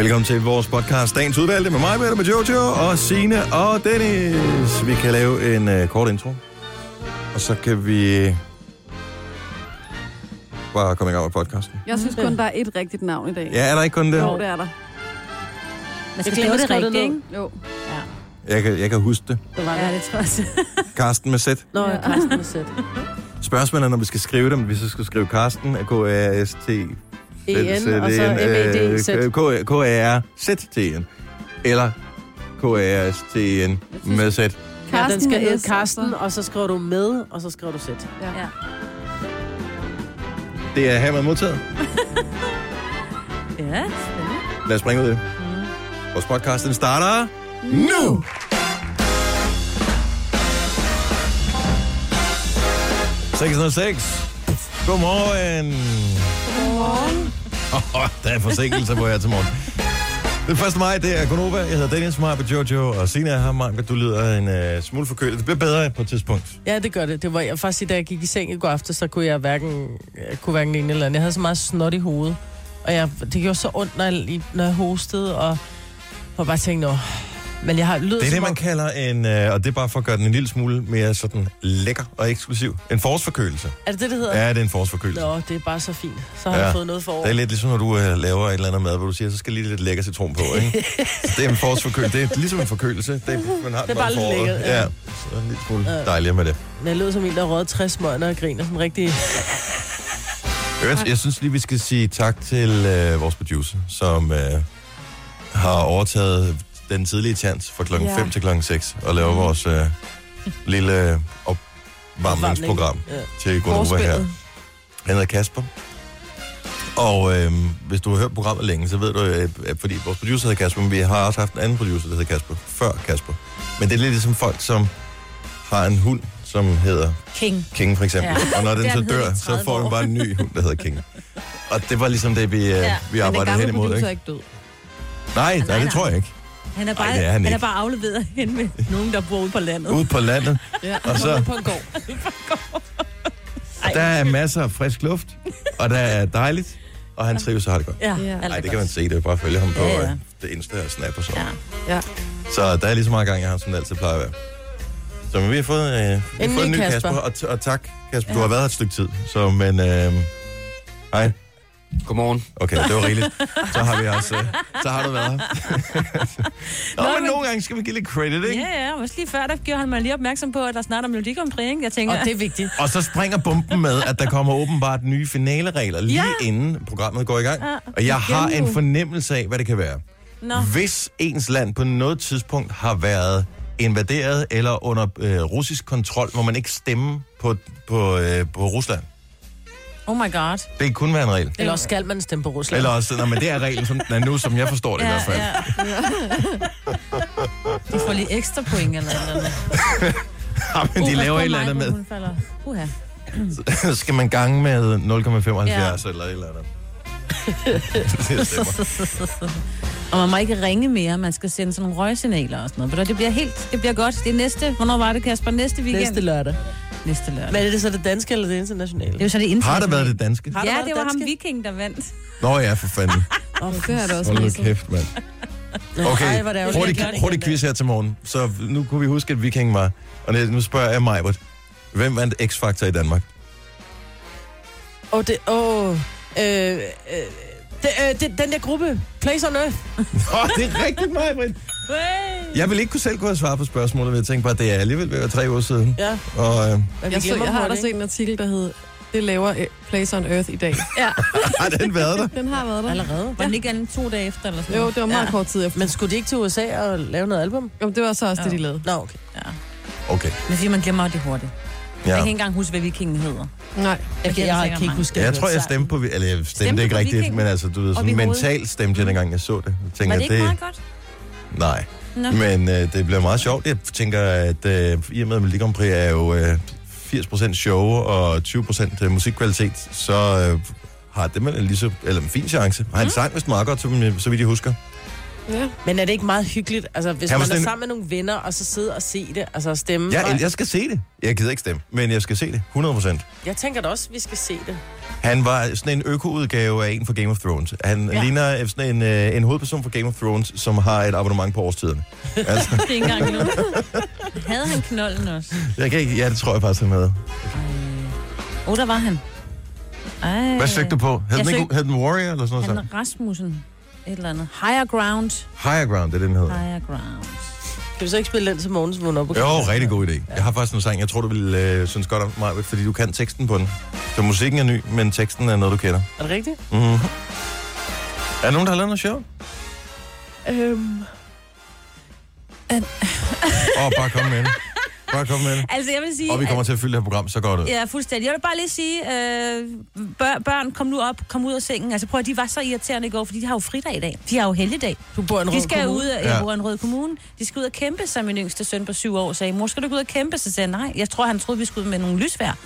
Velkommen til vores podcast, Dagens Udvalgte, med mig, Mette, med Jojo og Sine og Dennis. Vi kan lave en uh, kort intro, og så kan vi bare komme i gang med podcasten. Jeg synes kun, der er et rigtigt navn i dag. Ja, er der ikke kun det? Jo, det er der. Man skal glemte det rigtigt, ikke? Jo. Jeg kan, jeg kan huske det. Det var Ja, det. tror jeg. Karsten med Z. Nå, Ja. ja. Karsten med sæt. Spørgsmålet er, når vi skal skrive dem, hvis vi skal skrive Karsten, er K-A-R-S-T... E-N, og så M-E-D-Z. K-A-R-Z-T-N. Eller K-A-R-S-T-N med Z. Ja, den Karsten skal hedde Karsten, og så skriver du med, og så skriver du sæt. Ja. Ja. Det er hermed modtaget. Ja, spændende. Lad os springe ud i det. Vores podcast, den starter nu! ...606. Godmorgen. Godmorgen. Der er forsinkelse på her til morgen. Den 1. maj, det er Gunova. Jeg hedder Dennis, mig på Jojo, og Sina er her. Du lyder en uh, smule forkølet. Det bliver bedre på et tidspunkt. Ja, det gør det. Det var jeg faktisk, da jeg gik i seng i går aftes, så kunne jeg hverken, jeg kunne hverken en eller anden. Jeg havde så meget snot i hovedet. Og jeg, det gjorde så ondt, når jeg, når jeg hostede, og og bare tænkte. Men jeg har lyd Det er det, man kalder en, øh, og det er bare for at gøre den en lille smule mere sådan lækker og eksklusiv. En forårsforkølelse. Er det det, det hedder? Ja, det er en forårsforkølelse. Nå, det er bare så fint. Så har Ja. jeg fået noget for. Det er lidt ligesom, når du øh, laver et eller andet mad, hvor du siger, så skal lige lidt lækker citron på, ikke? Så det er en forårsforkølelse. Det er ligesom en forkølelse. Det er, man har Det er bare lidt lækkert, ja. Ja, så en lille smule dejligere med det. Men jeg lød som en, der røget 60 smøger og griner sådan rigtig... Øvrigt, Jeg synes lige, vi skal sige tak til øh, vores producer, som øh, har overtaget den tidlige chance fra klokken Ja. 5 til klokken 6 og laver vores øh, lille øh, opvarmningsprogram Ja. til Gonova her. Han hedder Kasper. Og øh, hvis du har hørt programmet længe, så ved du, at fordi vores producer hedder Kasper, men vi har også haft en anden producer, der hedder Kasper, før Kasper. Men det er lidt ligesom folk, som har en hund, som hedder King. King for eksempel. Ja. Og når den så den heddet dør, så 30 får den bare en ny hund, der hedder King. Og det var ligesom det, vi, ja. Ja. vi Men den arbejdede gamle hen imod. producer Ikke? er ikke død. Nej, nej, nej, det tror jeg ikke. Han er bare, Ej, det er han han er bare afleveret hen med nogen, der bor ude på landet. Ude på landet. Ja. Og så På en gård. der er masser af frisk luft, og der er dejligt, og han trives og har det godt. Ja, Ja. Nej, det godt. kan man se. Det er bare at følge ham på Ja, ja. øh, det Insta og Snap og sådan. Ja. Ja. Så der er lige så meget gang, jeg har, som det altid plejer at være. Så men vi har fået, øh, vi har En fået en ny Kasper, Kasper. og, t- og tak, Kasper. Du Ja. har været her et stykke tid. Så, men, øh, hej. Godmorgen. Okay, det var rigeligt. Så har vi også, øh, så har du været her. Nå, men nogle gange skal vi give lidt credit, ikke? Ja, ja, også lige før, der gjorde han mig lige opmærksom på, at der snart er Melodi Grand Prix, ikke? Jeg tænker, Og det er vigtigt. Og så springer bomben med, at der kommer åbenbart nye finaleregler lige Ja. inden programmet går i gang. Ja, Og jeg har en fornemmelse af, hvad det kan være. Nå. Hvis ens land på noget tidspunkt har været invaderet eller under øh, russisk kontrol, må man ikke stemme på, på, øh, på Rusland. Oh my god. Det kunne være en regel. Eller også skal man stemme på Rusland. Eller også, nej, men det er reglen, som den er nu, som jeg forstår det i hvert fald. ja. De får lige ekstra point eller noget. andet. Ja, men de Uh, laver et eller på andet med. Uha. Så skal man gange med 0,75 Ja. eller et eller andet. det. Og man må ikke ringe mere, man skal sende sådan nogle røgsignaler og sådan noget. Du, Det bliver helt, det bliver godt. Det er næste, hvornår var det, Kasper? Næste weekend? Næste lørdag. Næste lørdag. Men er det så det danske eller det internationale? Det er jo så det Har internationale. det været det danske? Har Ja, været det var ham danske? viking, der vandt. Nå ja, for fanden. Oh, Det er det også Hold nu kæft, mand. Ej, Okay, er det hurtig, det hurtig quiz her til morgen. Så nu kunne vi huske, at Viking var. Og nu spørger jeg mig, hvem vandt X-Factor i Danmark? Åh, oh, det... Åh... Oh, øh, øh, det, øh, det, den der gruppe, Place on Earth. Åh, det er rigtigt mig, Britt. Jeg vil ikke kunne selv kunne have svaret på spørgsmålet, men jeg tænkte bare, det er alligevel ved at være tre uger siden. Ja, Og øh, vi Jeg, så, jeg har da set en artikel, der hed, det laver eh, Place on Earth i dag. Ja, har den været der? Den har været der. Allerede? var den ikke anden to dage efter eller sådan Jo, det var meget ja. kort tid efter. Men skulle de ikke til USA og lave noget album? Jo, det var så også det, de Ja. lavede. Nå, okay. Ja. Okay, Men fordi man glemmer det hurtigt. Jeg ja. kan ikke engang huske, hvad vikingen hedder. Nej. Jeg, kender jeg, jeg kan ikke huske, Jeg tror, jeg stemte på... Eller jeg stemte Stemte ikke rigtigt, men altså, du ved, sådan mentalt stemte jeg, dengang jeg så det. Jeg Var tænker, det ikke meget godt? Nej, Nå. men øh, det bliver meget sjovt. Jeg tænker, at øh, i og med, Melodi Grand Prix er jo øh, 80% show og 20% musikkvalitet, så øh, har det med lige så, eller en fin chance. Har han Mm. sang vist meget godt, så, så vidt jeg husker. Ja. Men er det ikke meget hyggeligt, altså hvis man er sammen med nogle venner, og så sidde og se det, altså stemme? Jeg, Nej. jeg skal se det. Jeg gider ikke stemme, men jeg skal se det. 100%. jeg tænker da også, at vi skal se det. Han var sådan en økoudgave af en fra Game of Thrones. Han ja. Ja. ligner sådan en, øh, en hovedperson fra Game of Thrones, som har et abonnement på årstiderne. Altså, Det er ikke engang nu. Havde han knolden også? jeg kan ikke, ja, det tror jeg faktisk, han havde. Åh, oh, der var han. Ej. Hvad søgte du på? Hed Jeg den, ikke, søgte- hed den Warrior eller sådan noget? Han Rasmussen. Et eller andet. Higher Ground. Higher Ground, det er det, den hedder. Higher Ground. Kan vi så ikke spille den til morgens, hvor hun er oppe? Jo, rigtig god idé. Jeg har faktisk en sang, jeg tror, du vil øh, synes godt om mig, fordi du kan teksten på den. Så musikken er ny, men teksten er noget, du kender. Er det rigtigt? Mm-hmm. Er der nogen, der har lavet noget sjovt? Øhm, Åh, oh, bare kom med det. Bare kom med det. Altså, jeg vil sige... Og vi kommer at- til at fylde det her program så godt ud. Ja, fuldstændig. Jeg vil bare lige sige, øh, bør, børn, kom nu op, kom ud af sengen. Altså prøv at de var så irriterende i går, fordi de har jo fridag i dag. De har jo helligdag. du bor i en De rød skal kommune. ud af Ja. ja. en rød kommune. De skal ud og kæmpe, som min yngste søn på syv år sagde. Mor, skal du gå ud og kæmpe? Så sagde jeg, nej. Jeg tror, han troede, vi skulle ud med nogle lysvær.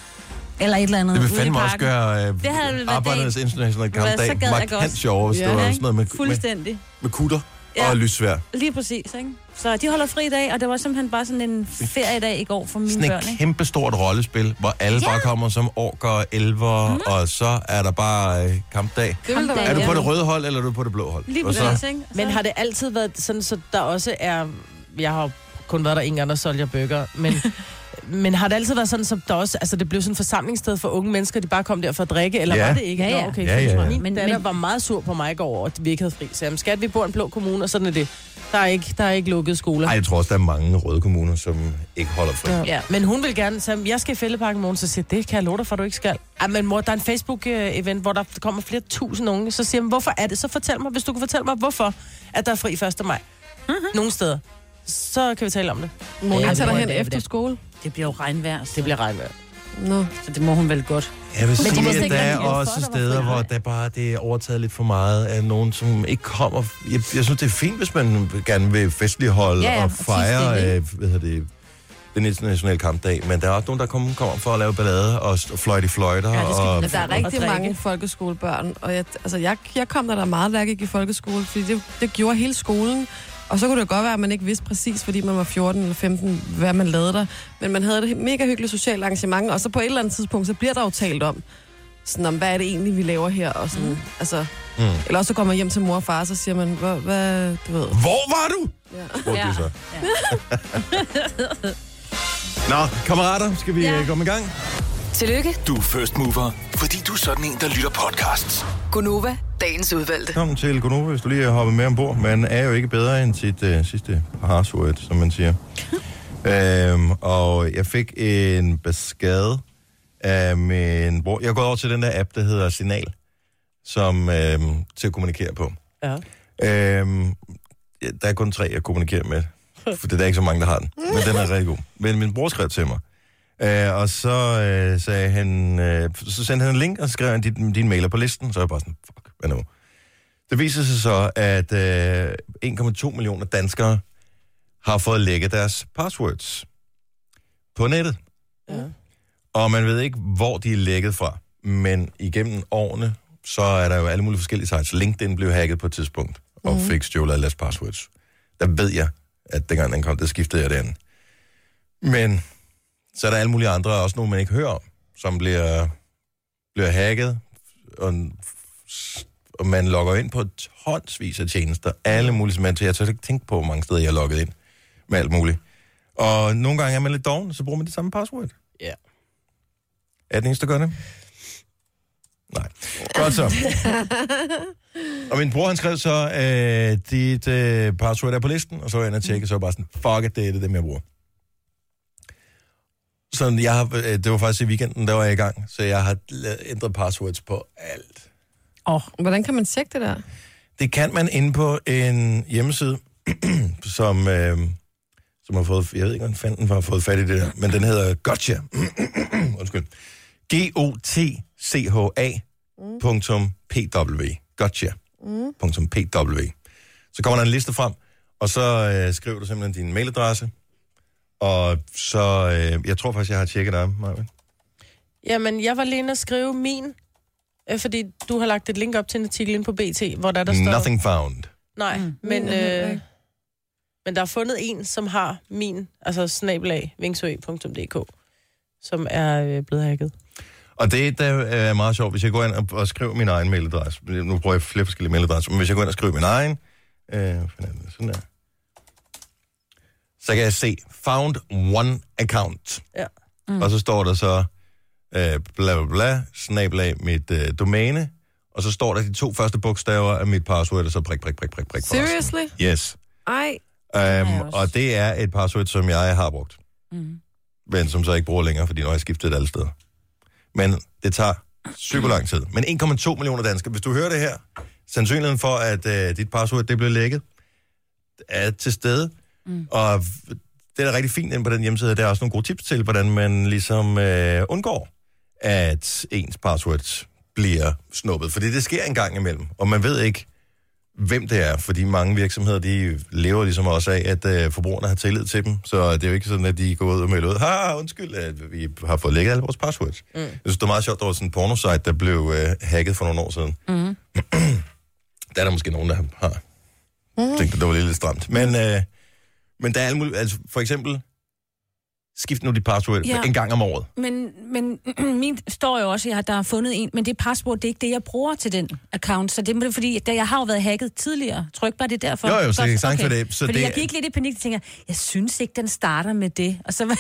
Eller et eller andet Det vil i fandme også gøre øh, Det havde arbejdernes internationale kampdag gad jeg markant godt. sjovere, hvis Ja, det var ikke? sådan noget med, med, Fuldstændig. med kutter Ja. og lysvær. Lige præcis, ikke? Så de holder fri i dag, og det var simpelthen bare sådan en feriedag i går for mine Sådan børn, et ikke? kæmpe stort rollespil, hvor alle Ja. bare kommer som orker, elver, Mhm. mm. og så er der bare øh, kampdag. Kampdag. Er du på det røde hold, eller er du på det blå hold? Lige og så, præcis, ikke? Men har det altid været sådan, så der også er... Jeg har kun været der en gang, der solgte jeg bøger, men... Men har det altid været sådan, så der også, altså det blev sådan et forsamlingssted for unge mennesker, de bare kom der for at drikke, eller Ja. var det ikke? Ja, ja. Nå, okay, Ja, ja, ja. Min Men- datter men- var meget sur på mig i går over, at vi ikke havde fri. Så jamen, skat, vi bor i en blå kommune, og sådan er det. Der er ikke, der er ikke lukket skoler. Ej, jeg tror også, der er mange røde kommuner, som ikke holder fri. Ja. Ja. Men hun vil gerne, så jeg skal i Fælleparken i morgen, så siger det kan jeg love dig for, du ikke skal. Ej, men mor, der er en Facebook-event, hvor der kommer flere tusind unge. Så siger jeg, hvorfor er det? Så fortæl mig, hvis du kan fortælle mig, hvorfor at der er fri 1. maj. Mhm. Nogle steder. Så kan vi tale om det. Må Ja, ja, det tage må dig hen efter skole? Det bliver jo regnvejr, så Det bliver regnvejr. Nå. så det må hun vel godt. Jeg vil sige, at der er også for, steder, hvor der bare det er overtaget lidt for meget af nogen, som ikke kommer. Jeg, jeg synes, det er fint, hvis man gerne vil festligholde Ja, ja, og og fejre stille, øh, hvad hedder det, den internationale kampdag, men der er også nogen, der kommer, kommer for at lave ballade og fløjte fløjter. Ja, det skal- og, Men der er og rigtig drikke. mange folkeskolebørn, og jeg, altså jeg, jeg kom der, der meget, da jeg gik i folkeskole, fordi det, det gjorde hele skolen. Og så kunne det godt være, at man ikke vidste præcis, fordi man var 14 eller 15, hvad man lavede der. Men man havde et mega hyggeligt socialt arrangement, og så på et eller andet tidspunkt, så bliver der jo talt om, sådan om, hvad er det egentlig, vi laver her? Og sådan, mm. altså, Mm. Eller også så går man hjem til mor og far, og så siger man, hvad, hvad du ved. Hvor var du? Ja. Spurgte Ja. så. Nå, kammerater, skal vi Ja. ja. komme i gang? Tillykke, Du er first mover, fordi du er sådan en, der lytter podcasts. Gunova, dagens udvalgte. Velkommen til Gonova, hvis du lige har hoppet med ombord. Man er jo ikke bedre end sit uh, sidste password, som man siger. øhm, og jeg fik en besked af min bror. Jeg er gået over til den der app, der hedder Signal, som øhm, til at kommunikere på. Ja. Øhm, der er kun tre, jeg kommunikerer med. For det er ikke så mange, der har den. Men den er rigtig god. Men min bror skrev til mig. Øh, og så øh, sagde han, øh, så sendte han en link, og så skrev han din, din mailer på listen. Så er jeg bare sådan, fuck, hvad nu? Det viser sig så, at øh, 1,2 millioner danskere har fået lækket deres passwords på nettet. Ja. Og man ved ikke, hvor de er lækket fra. Men igennem årene, så er der jo alle mulige forskellige sites. LinkedIn blev hacket på et tidspunkt, og fik stjålet alle deres passwords. Der ved jeg, at dengang den kom, der skiftede jeg den. Men så er der alle mulige andre, også nogle, man ikke hører om, som bliver, bliver hacket, og, og man logger ind på tonsvis af tjenester. Alle mulige, man jeg tør ikke tænke på, hvor mange steder jeg er logget ind med alt muligt. Og nogle gange er man lidt doven, så bruger man det samme password. Ja. Er den eneste, der gør det? Nej. Godt så. og min bror, han skrev så, øh, dit øh, password er på listen, og så var jeg inde og tjekke, så var jeg bare sådan, fuck it, det er det, dem jeg bruger. Så jeg har, øh, det var faktisk i weekenden, der var jeg i gang, så jeg har ændret passwords på alt. Hvordan kan man tjekke det der? Det kan man inde på en hjemmeside, som, øh, som har fået, jeg ved ikke, hvordan fanden har fået fat i det der, men den hedder Gotcha. Undskyld. G-O-T-C-H-A.pw. Gotcha. .pw. Så kommer der en liste frem, og så øh, skriver du simpelthen din mailadresse, og så, øh, jeg tror faktisk, jeg har tjekket dig, Maja. Jamen, jeg var lige inde at skrive min, øh, fordi du har lagt et link op til en artikel inde på BT, hvor der, der står... Nothing found. Nej, mm. men, øh, men der er fundet en, som har min, altså snabelag, vingsø.dk, som er øh, blevet hacket. Og det, der er meget sjovt, hvis jeg går ind og, og skriver min egen mailadresse. Nu bruger jeg flere forskellige mailadresser, men hvis jeg går ind og skriver min egen, øh, sådan der, så kan jeg se, found one account. Ja. Mm. Og så står der så, øh, bla bla bla, snabelag mit øh, domæne, og så står der de to første bogstaver af mit password, og så prik, prik, prik, prik, prik. Seriously? Yes. Ej, Um, også. og det er et password, som jeg har brugt. Mm. Men som så ikke bruger længere, fordi nu har jeg skiftet det alle steder. Men det tager super lang tid. Men 1,2 millioner danskere. Hvis du hører det her, sandsynligheden for, at uh, dit password det bliver lækket, er til stede. Mm. Og det er da rigtig fint inde på den hjemmeside. Der er også nogle gode tips til, hvordan man ligesom uh, undgår, at ens password bliver snuppet. Fordi det sker en gang imellem, og man ved ikke, hvem det er, fordi mange virksomheder, de lever ligesom også af, at øh, forbrugerne har tillid til dem, så det er jo ikke sådan, at de går ud og melder ud, ha, undskyld, at vi har fået lækket alle vores passwords. Mm. Jeg synes, det var meget sjovt, der var sådan en pornosite, der blev øh, hacket for nogle år siden. Mm. der er der måske nogen, der har mm. tænkt, at det var lidt stramt. Men, øh, men der er alle mulige, altså for eksempel, skift nu dit password Ja. en gang om året. Men, men min står jo også, at der er fundet en, men det password, det er ikke det, jeg bruger til den account. Så det er fordi, da jeg har jo været hacket tidligere. Ikke bare, det er derfor? Jo, jo, så jeg sagtens for det. Så fordi det- jeg gik lidt i panik og tænker, jeg synes ikke, den starter med det. Og så.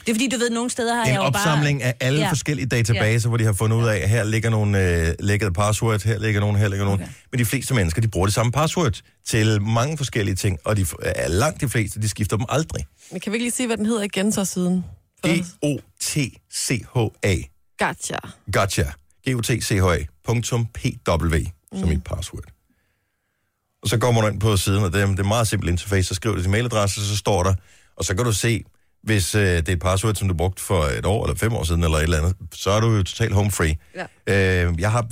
Det er fordi, du ved, nogle steder har en jeg jo opsamling bare... af alle Ja. forskellige databaser, ja. hvor de har fundet ud af, at her ligger nogle øh, lækkede passwords, her ligger nogle, her ligger nogle. Okay. Men de fleste mennesker, de bruger det samme password til mange forskellige ting, og de, øh, langt de fleste, de skifter dem aldrig. men kan vi ikke lige sige, hvad den hedder igen så siden? G-O-T-C-H-A. Gotcha. Gotcha. G-O-T-C-H-A. Punktum P-W som mit password. Og så går man ind på siden, og det er, det er en meget simpel interface, så skriver du din mailadresse, så står der, og så kan du se, hvis øh, det er et password, som du brugte for et år eller fem år siden, eller et eller andet, så er du jo totalt home free. Ja. Øh, jeg har,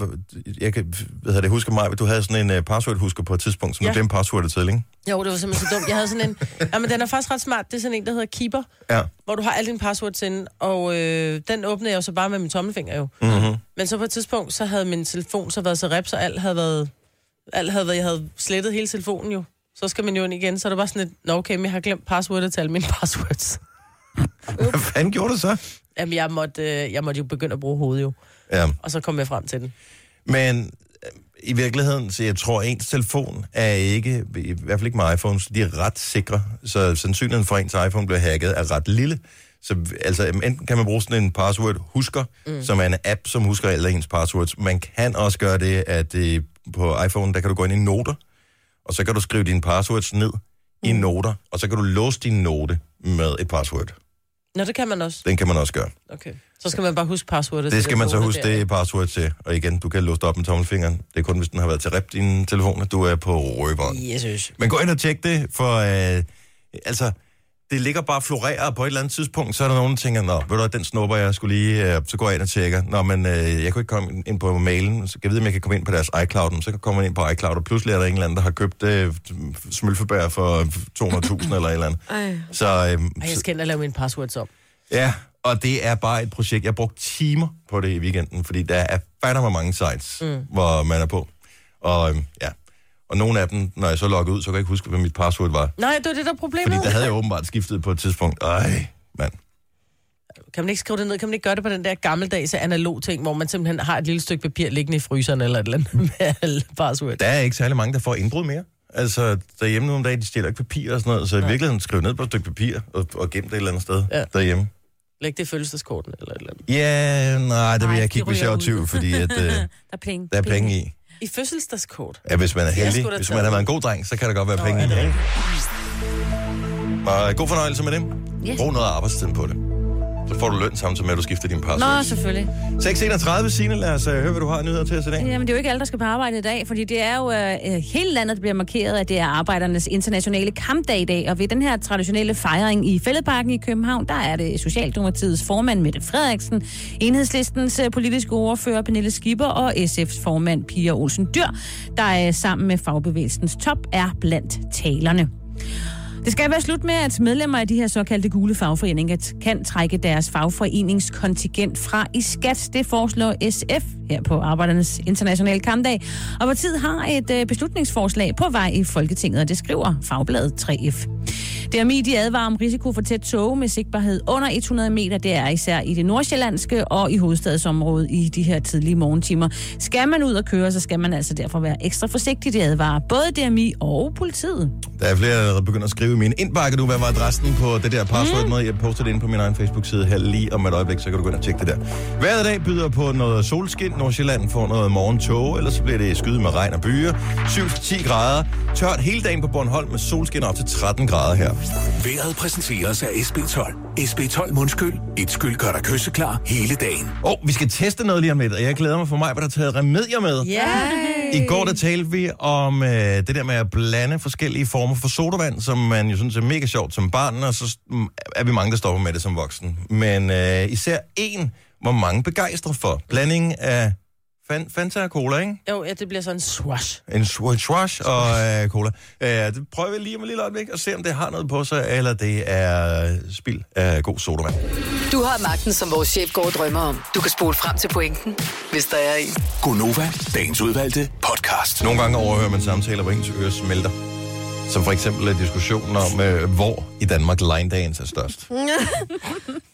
jeg kan, hvad det, husker mig, du havde sådan en uh, password-husker på et tidspunkt, som ja. Ja. du glemte passwordet til, ikke? Jo, det var simpelthen så dumt. Jeg havde sådan en... Ja, men den er faktisk ret smart. Det er sådan en, der hedder Keeper, Ja. hvor du har alle dine passwords inde, og øh, den åbnede jeg jo så bare med min tommelfinger jo. Mm-hmm. Men så på et tidspunkt, så havde min telefon så været så rep, så alt havde været... Alt havde været, jeg havde slettet hele telefonen jo. Så skal man jo ind igen, så er det bare sådan et, nå okay, men jeg har glemt passwordet til alle mine passwords. Hvad fanden gjorde du så? Jamen, jeg måtte, øh, jeg måtte jo begynde at bruge hovedet jo, Ja. og så kom jeg frem til den. Men øh, i virkeligheden, så jeg tror, at ens telefon er ikke, i hvert fald ikke med iPhones, de er ret sikre. Så sandsynligheden for, at ens iPhone bliver hacket, er ret lille. Så altså, enten kan man bruge sådan en password-husker, mm. som er en app, som husker alle ens passwords. Man kan også gøre det, at øh, på iPhone, der kan du gå ind i noter, og så kan du skrive dine passwords ned mm. i noter, og så kan du låse din note med et password. Nå, det kan man også. Den kan man også gøre. Okay. Så skal man bare huske passwordet. Det skal man så huske, der. det password til. Og igen, du kan låse op med tommelfingeren. Det er kun, hvis den har været til rep, din telefon, at du er på røberen. Jesus. Men gå ind og tjek det, for øh, altså, det ligger bare og florerer på et eller andet tidspunkt, så er der nogen, der tænker, nå, ved du den snupper jeg skulle lige, øh, så går jeg ind og tjekker. Nå, men øh, jeg kunne ikke komme ind på mailen, så kan jeg vide, om jeg kan komme ind på deres iCloud, så kan jeg komme ind på iCloud, og pludselig er der en eller anden, der har købt øh, smølfebær for 200.000 eller et eller andet. Ej. Så, øh, Ej, jeg skal ind og lave mine passwords om. ja, og det er bare et projekt. Jeg har brugt timer på det i weekenden, fordi der er med mange sites, mm. hvor man er på. Og øh, ja, og nogle af dem, når jeg så logger ud, så kan jeg ikke huske, hvad mit password var. Nej, det var det, der er problemet. Fordi der havde jeg åbenbart skiftet på et tidspunkt. Ej, mand. Kan man ikke skrive det ned? Kan man ikke gøre det på den der gammeldags analog ting, hvor man simpelthen har et lille stykke papir liggende i fryseren eller et eller andet med alle password? Der er ikke særlig mange, der får indbrud mere. Altså, derhjemme nogle dage, de stjæler ikke papir og sådan noget, så i virkeligheden skriv ned på et stykke papir og, og gem det et eller andet sted Ja. derhjemme. Læg det i følelseskorten eller et eller andet. Ja, nej, det vil Nej, jeg ikke, hvis jeg ryger var ud. 20, fordi at, øh, Der er penge. der er penge i. I fødselsdagskort? Ja, hvis man er heldig. Hvis man har været en god dreng, så kan der godt være Nå, penge i. det? Og øh, god fornøjelse med dem. Yes. Brug noget af arbejdstiden på det. Så får du løn samtidig med, at du skifter din Nå, password. selvfølgelig. 6.31, Signe, lad os uh, høre, hvad du har nyheder til os i dag. Jamen, det er jo ikke alle, der skal på arbejde i dag, fordi det er jo øh, hele landet, der bliver markeret, at det er arbejdernes internationale kampdag i dag. Og ved den her traditionelle fejring i Fælledparken i København, der er det Socialdemokratiets formand Mette Frederiksen, Enhedslistens politiske ordfører Pernille Skipper og SF's formand Pia Olsen Dyr, der er sammen med fagbevægelsens top er blandt talerne. Det skal være slut med, at medlemmer af de her såkaldte gule fagforeninger kan trække deres fagforeningskontingent fra i skat. Det foreslår SF her på Arbejdernes Internationale Kampdag. Og partiet har et øh, beslutningsforslag på vej i Folketinget, og det skriver Fagbladet 3F. DMI de advarer om risiko for tæt tog med sigtbarhed under 100 meter. Det er især i det nordsjællandske og i hovedstadsområdet i de her tidlige morgentimer. Skal man ud og køre, så skal man altså derfor være ekstra forsigtig. Det advarer både DMI og politiet. Der er flere, der begynder at skrive i min indbakke nu, hvad var adressen på det der password, mm. jeg postede det ind på min egen Facebook-side her lige om et øjeblik, så kan du gå ind og tjekke det der. Hver dag byder på noget solskin. Nordsjælland får noget morgentog, eller så bliver det skyde med regn og byer. 7-10 grader. Tørt hele dagen på Bornholm med solskin op til 13 grader her. Vejret præsenteres af SB12. SB12 Mundskyld. Et skyld gør dig kysseklar hele dagen. Og oh, vi skal teste noget lige om lidt, og jeg glæder mig for mig, hvad der har taget remedier med. Yeah. I går der talte vi om øh, det der med at blande forskellige former for sodavand, som man jo synes er mega sjovt som barn, og så mm, er vi mange, der stopper med det som voksen. Men øh, især en var mange begejstret for. Blandingen af fan, Fanta og cola, ikke? Jo, ja, det bliver sådan en swash. En sw- swash og øh, cola. Øh, det prøver vi lige om et lille øjeblik og se, om det har noget på sig, eller det er spild af god sodavand. Du har magten, som vores chef går og drømmer om. Du kan spole frem til pointen, hvis der er en. Gonova, dagens udvalgte podcast. Nogle gange overhører man samtaler, hvor ens ører smelter. Som for eksempel er diskussionen om, øh, hvor i Danmark line er størst.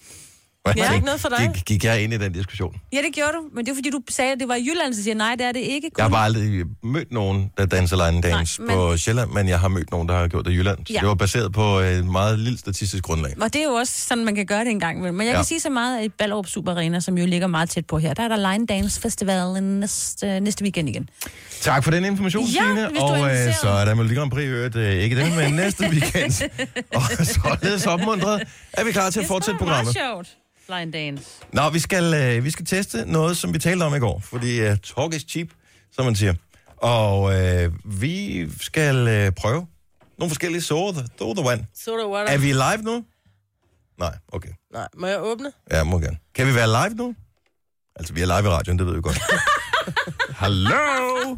Ja, ikke noget for dig? Gik, gik jeg ind i den diskussion? Ja, det gjorde du. Men det er fordi, du sagde, at det var i Jylland, så siger nej, det er det ikke. Jeg har bare aldrig mødt nogen, der danser line dance Nej, men... men- på Sjælland, men jeg har mødt nogen, der har gjort det i Jylland. Så Ja. det var baseret på et meget lille statistisk grundlag. Og det er jo også sådan, man kan gøre det en gang imellem. Men jeg Ja. ja. kan sige så meget, at i Ballerup Super Arena, som jo ligger meget tæt på her, der er der Line Dance Festival næste, næste weekend igen. Tak for den information, Ja, Signe. hvis du er Og øh, så er der Melodi Grand Prix øh, ikke den, men næste weekend. og således opmuntret er vi klar til at fortsætte programmet. sjovt. Line Dance. Nå, vi skal, øh, vi skal teste noget, som vi talte om i går, fordi uh, talk is cheap, som man siger. Og øh, vi skal øh, prøve nogle forskellige soda, soda vand. Soda water. Er vi live nu? Nej, okay. Nej, må jeg åbne? Ja, må gerne. Kan vi være live nu? Altså, vi er live i radioen, det ved vi godt. Hallo?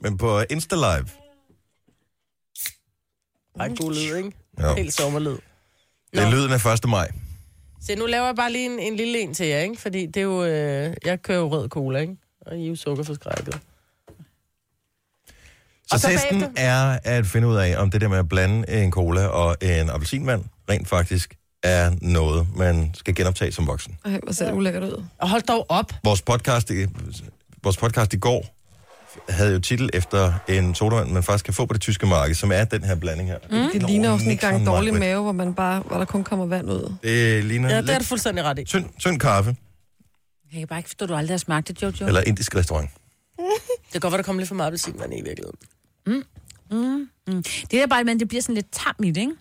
Men på Insta Live. Ej, god lyd, ikke? Jo. Helt sommerlyd. Det er lyden af 1. maj. Se, nu laver jeg bare lige en, en lille en til jer, ikke? Fordi det er jo... Øh, jeg kører jo rød cola, ikke? Og I er jo sukkerforskrækket. Så, så testen er at finde ud af, om det der med at blande en cola og en appelsinvand rent faktisk er noget, man skal genoptage som voksen. Ej, hvor ser det ulækkert ud. Og hold dog op. Vores podcast, i, vores podcast i går havde jo titel efter en sodavand, man faktisk kan få på det tyske marked, som er den her blanding her. Mm. Det ligner jo sådan en gang dårlig mave, hvor, man bare, hvor der kun kommer vand ud. Det ligner Ja, ja, det er du fuldstændig ret i. tynd, tynd kaffe Jeg kan bare ikke forstå, at du aldrig har smagt det, Jojo. eller indisk restaurant. Det kan godt være, der kommer lidt for meget appelsinvand i virkeligheden. Det er bare, men det bliver sådan lidt tam i det, ikke?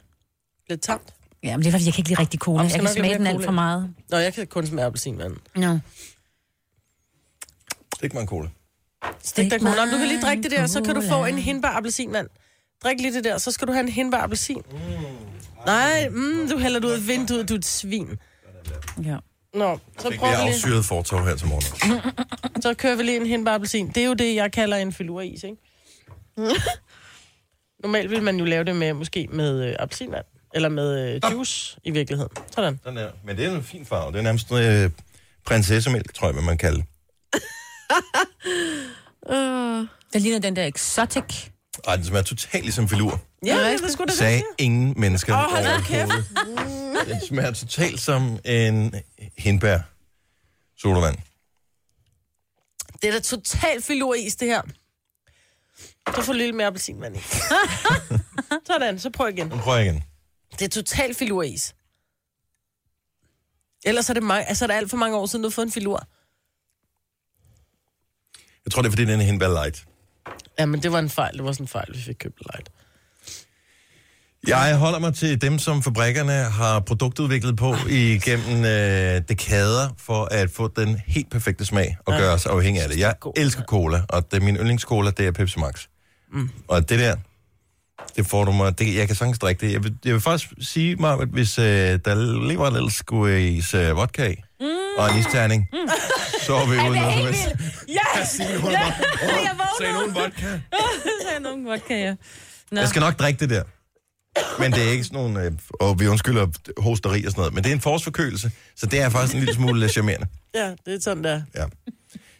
Lidt tamt. Ja, men det er fordi, jeg kan ikke lide rigtig cola. Jeg kan smage den alt for meget. Nå, jeg kan kun smage appelsinvand. No. Stik mig en cola. Stik. Nå, Du kan lige drikke det der, så kan du få en hindbær appelsinvand. Drik lige det der, så skal du have en hindbær appelsin. Nej, mm, du hælder det ud af vinduet, du er et svin. Ja. Nå, så prøver vi lige. afsyret fortov her til morgen. Så kører vi lige en hindbær appelsin. Det er jo det, jeg kalder en filuris, ikke? Normalt vil man jo lave det med, måske med øh, appelsinvand. Eller med øh, juice i virkeligheden. Sådan. Sådan der. Men det er en fin farve. Det er nærmest øh, prinsessemælk, tror jeg, hvad man kalder det. Uh, Det ligner den der exotic. Ej, den smager totalt ligesom filur. Ja, det er sgu da det. Sagde ingen mennesker Åh, hold da. Den smager totalt som en hindbær sodavand. Det er da totalt filuris, det her. Så får lidt mere appelsinvand i. Sådan, så prøv igen. Nu prøver jeg igen. Det er totalt filuris. Ellers er det, mange, altså, er det alt for mange år siden, du har fået en filur. Jeg tror, det er, fordi den er hindbær light. Ja, men det var en fejl. Det var sådan en fejl, vi fik købt light. Jeg holder mig til dem, som fabrikkerne har produktudviklet på igennem øh, dekader, for at få den helt perfekte smag og gøre os afhængig af det. Jeg elsker cola, og det, min yndlingscola, det er Pepsi Max. Mm. Og det der, det får du mig... Det, jeg kan sagtens drikke det. Jeg vil, jeg vil faktisk sige, mig, at hvis øh, der lige var en lille squeeze øh, vodka i, mm. og en isterning, mm. så er vi ude noget som helst. Yes! Signe, hun "Åh, jeg vågner." Sagde nogen vodka? Så er nogen vodka, ja. Nå. Jeg skal nok drikke det der. Men det er ikke sådan nogle, øh, og vi undskylder hosteri og sådan noget, men det er en forårsforkølelse, så det er faktisk en lille smule øh, charmerende. Ja, det er sådan der. Ja.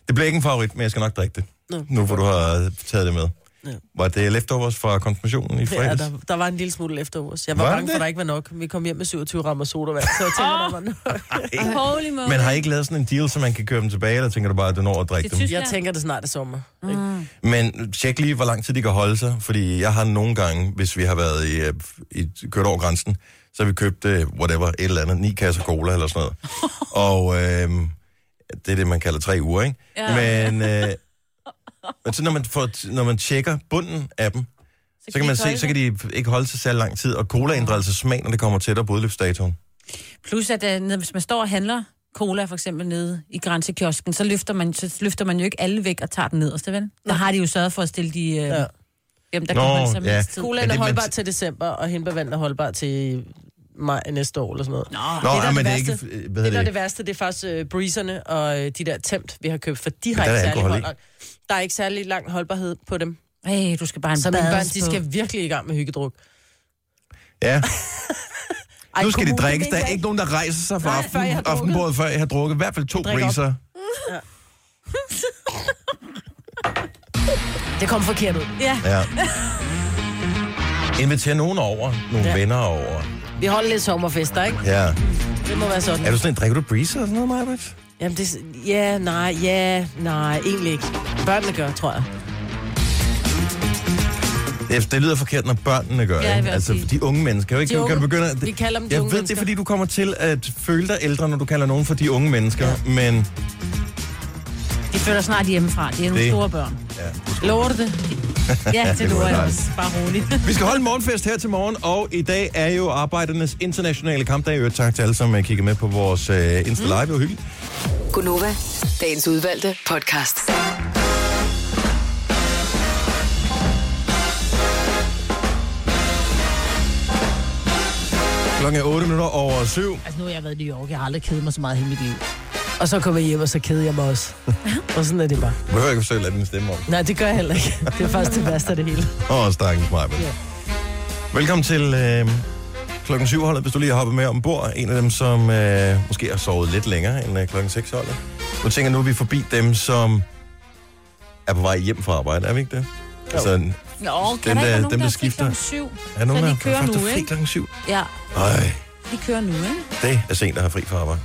Det bliver ikke en favorit, men jeg skal nok drikke det. Nå. Nu hvor du har taget det med. Ja. Var det leftovers fra konfirmationen i Ja, fredags? der, der var en lille smule efterårs. Jeg var, Var bange det? for, at der ikke var nok. Vi kom hjem med 27 rammer sodavand, så jeg tænker, der var nok. Holy moly. Men har I ikke lavet sådan en deal, så man kan køre dem tilbage, eller tænker du bare, at du når at drikke dem? Jeg tænker, det snart er sommer. Mm. Men tjek lige, hvor lang tid de kan holde sig, fordi jeg har nogle gange, hvis vi har været i, øh, i kørt over grænsen, så har vi købt, øh, whatever, et eller andet, ni kasser cola eller sådan noget. Og øh, det er det, man kalder tre uger, ikke? Ja. Men, øh, men så når man, får, når man tjekker bunden af dem, så kan man se, så kan de ikke holde sig særlig lang tid, og cola ændrer altså smag, når det kommer tættere på udløbsdatoen. Plus, at uh, hvis man står og handler cola for eksempel nede i grænsekiosken, så løfter man, så løfter man jo ikke alle væk og tager den nederste, vel? Der har de jo sørget for at stille de... Uh, Ja. ja. Dem, der Nå, kan holde sig ja. Men er holdbar til december, og hindbærvandet er holdbar til maj næste år eller sådan noget. Nå, Nå, det, der ja, er men det det er værste- ikke... Hvad Det, der hedder er det? det værste, det er faktisk uh, breezerne og uh, de der temt, vi har købt, for de har der er ikke særlig hold, Der er ikke særlig lang holdbarhed på dem. hey, du skal bare en Så mine børn, de skal virkelig i gang med hyggedruk. Ja, Ej, nu skal de kommune, drikkes. det Der er ikke nogen, der rejser sig fra Nej, før jeg har aften, drukket. aftenbordet, før jeg har drukket i hvert fald to op. breezer. Det kom forkert ud. Ja, Ja. Inviter nogen over, nogle ja. Ja. venner over. Vi holder lidt sommerfester, ikke? Ja. Det må være sådan. Er du sådan en, drikker du breezer og sådan noget, Majbert? Jamen, det, ja, nej, ja, nej, egentlig ikke. Børnene gør, tror jeg. Det, det lyder forkert, når børnene gør Ja, det. Altså, de unge mennesker. Du, ikke, De kan du unge- begynde at... vi kalder dem de Jeg unge ved, det er, mennesker. fordi du kommer til at føle dig ældre, når du kalder nogen for de unge mennesker. Ja. Men de flytter snart hjemmefra. Det er nogle Det- store børn. ja, Lover du det? Ja, jeg jeg nok. også. Bare roligt. Vi skal holde en morgenfest her til morgen, og i dag er jo arbejdernes internationale kampdag. Øvrigt tak til alle, som øh, kigger med på vores uh, Insta Live. Det var hyggeligt. Gunova, dagens udvalgte podcast. Klokken er 8 minutter over 7. Altså, nu har jeg været i New York. Jeg har aldrig kedet mig så meget i hele mit liv. Og så kommer jeg hjem, og så keder jeg mig også. og sådan er det bare. Du behøver ikke forsøge at lade den stemme om. Nej, det gør jeg heller ikke. Det er faktisk det værste af det hele. Åh, oh, stakkels mig. Ja. Velkommen til øh, klokken 7 holdet, hvis du lige har hoppet med ombord. En af dem, som øh, måske har sovet lidt længere end øh, klokken 6 holdet. Nu tænker jeg, nu er vi forbi dem, som er på vej hjem fra arbejde. Er vi ikke det? Jo. Altså, Nå, kan Dem, der der- ikke være dem, nogen, der der, der skifter. klokken syv? er nogen, Så de der kører er nu, ikke? klokken 7? Ja, Ej, de kører nu, ikke? det er sent at have fri fra arbejde.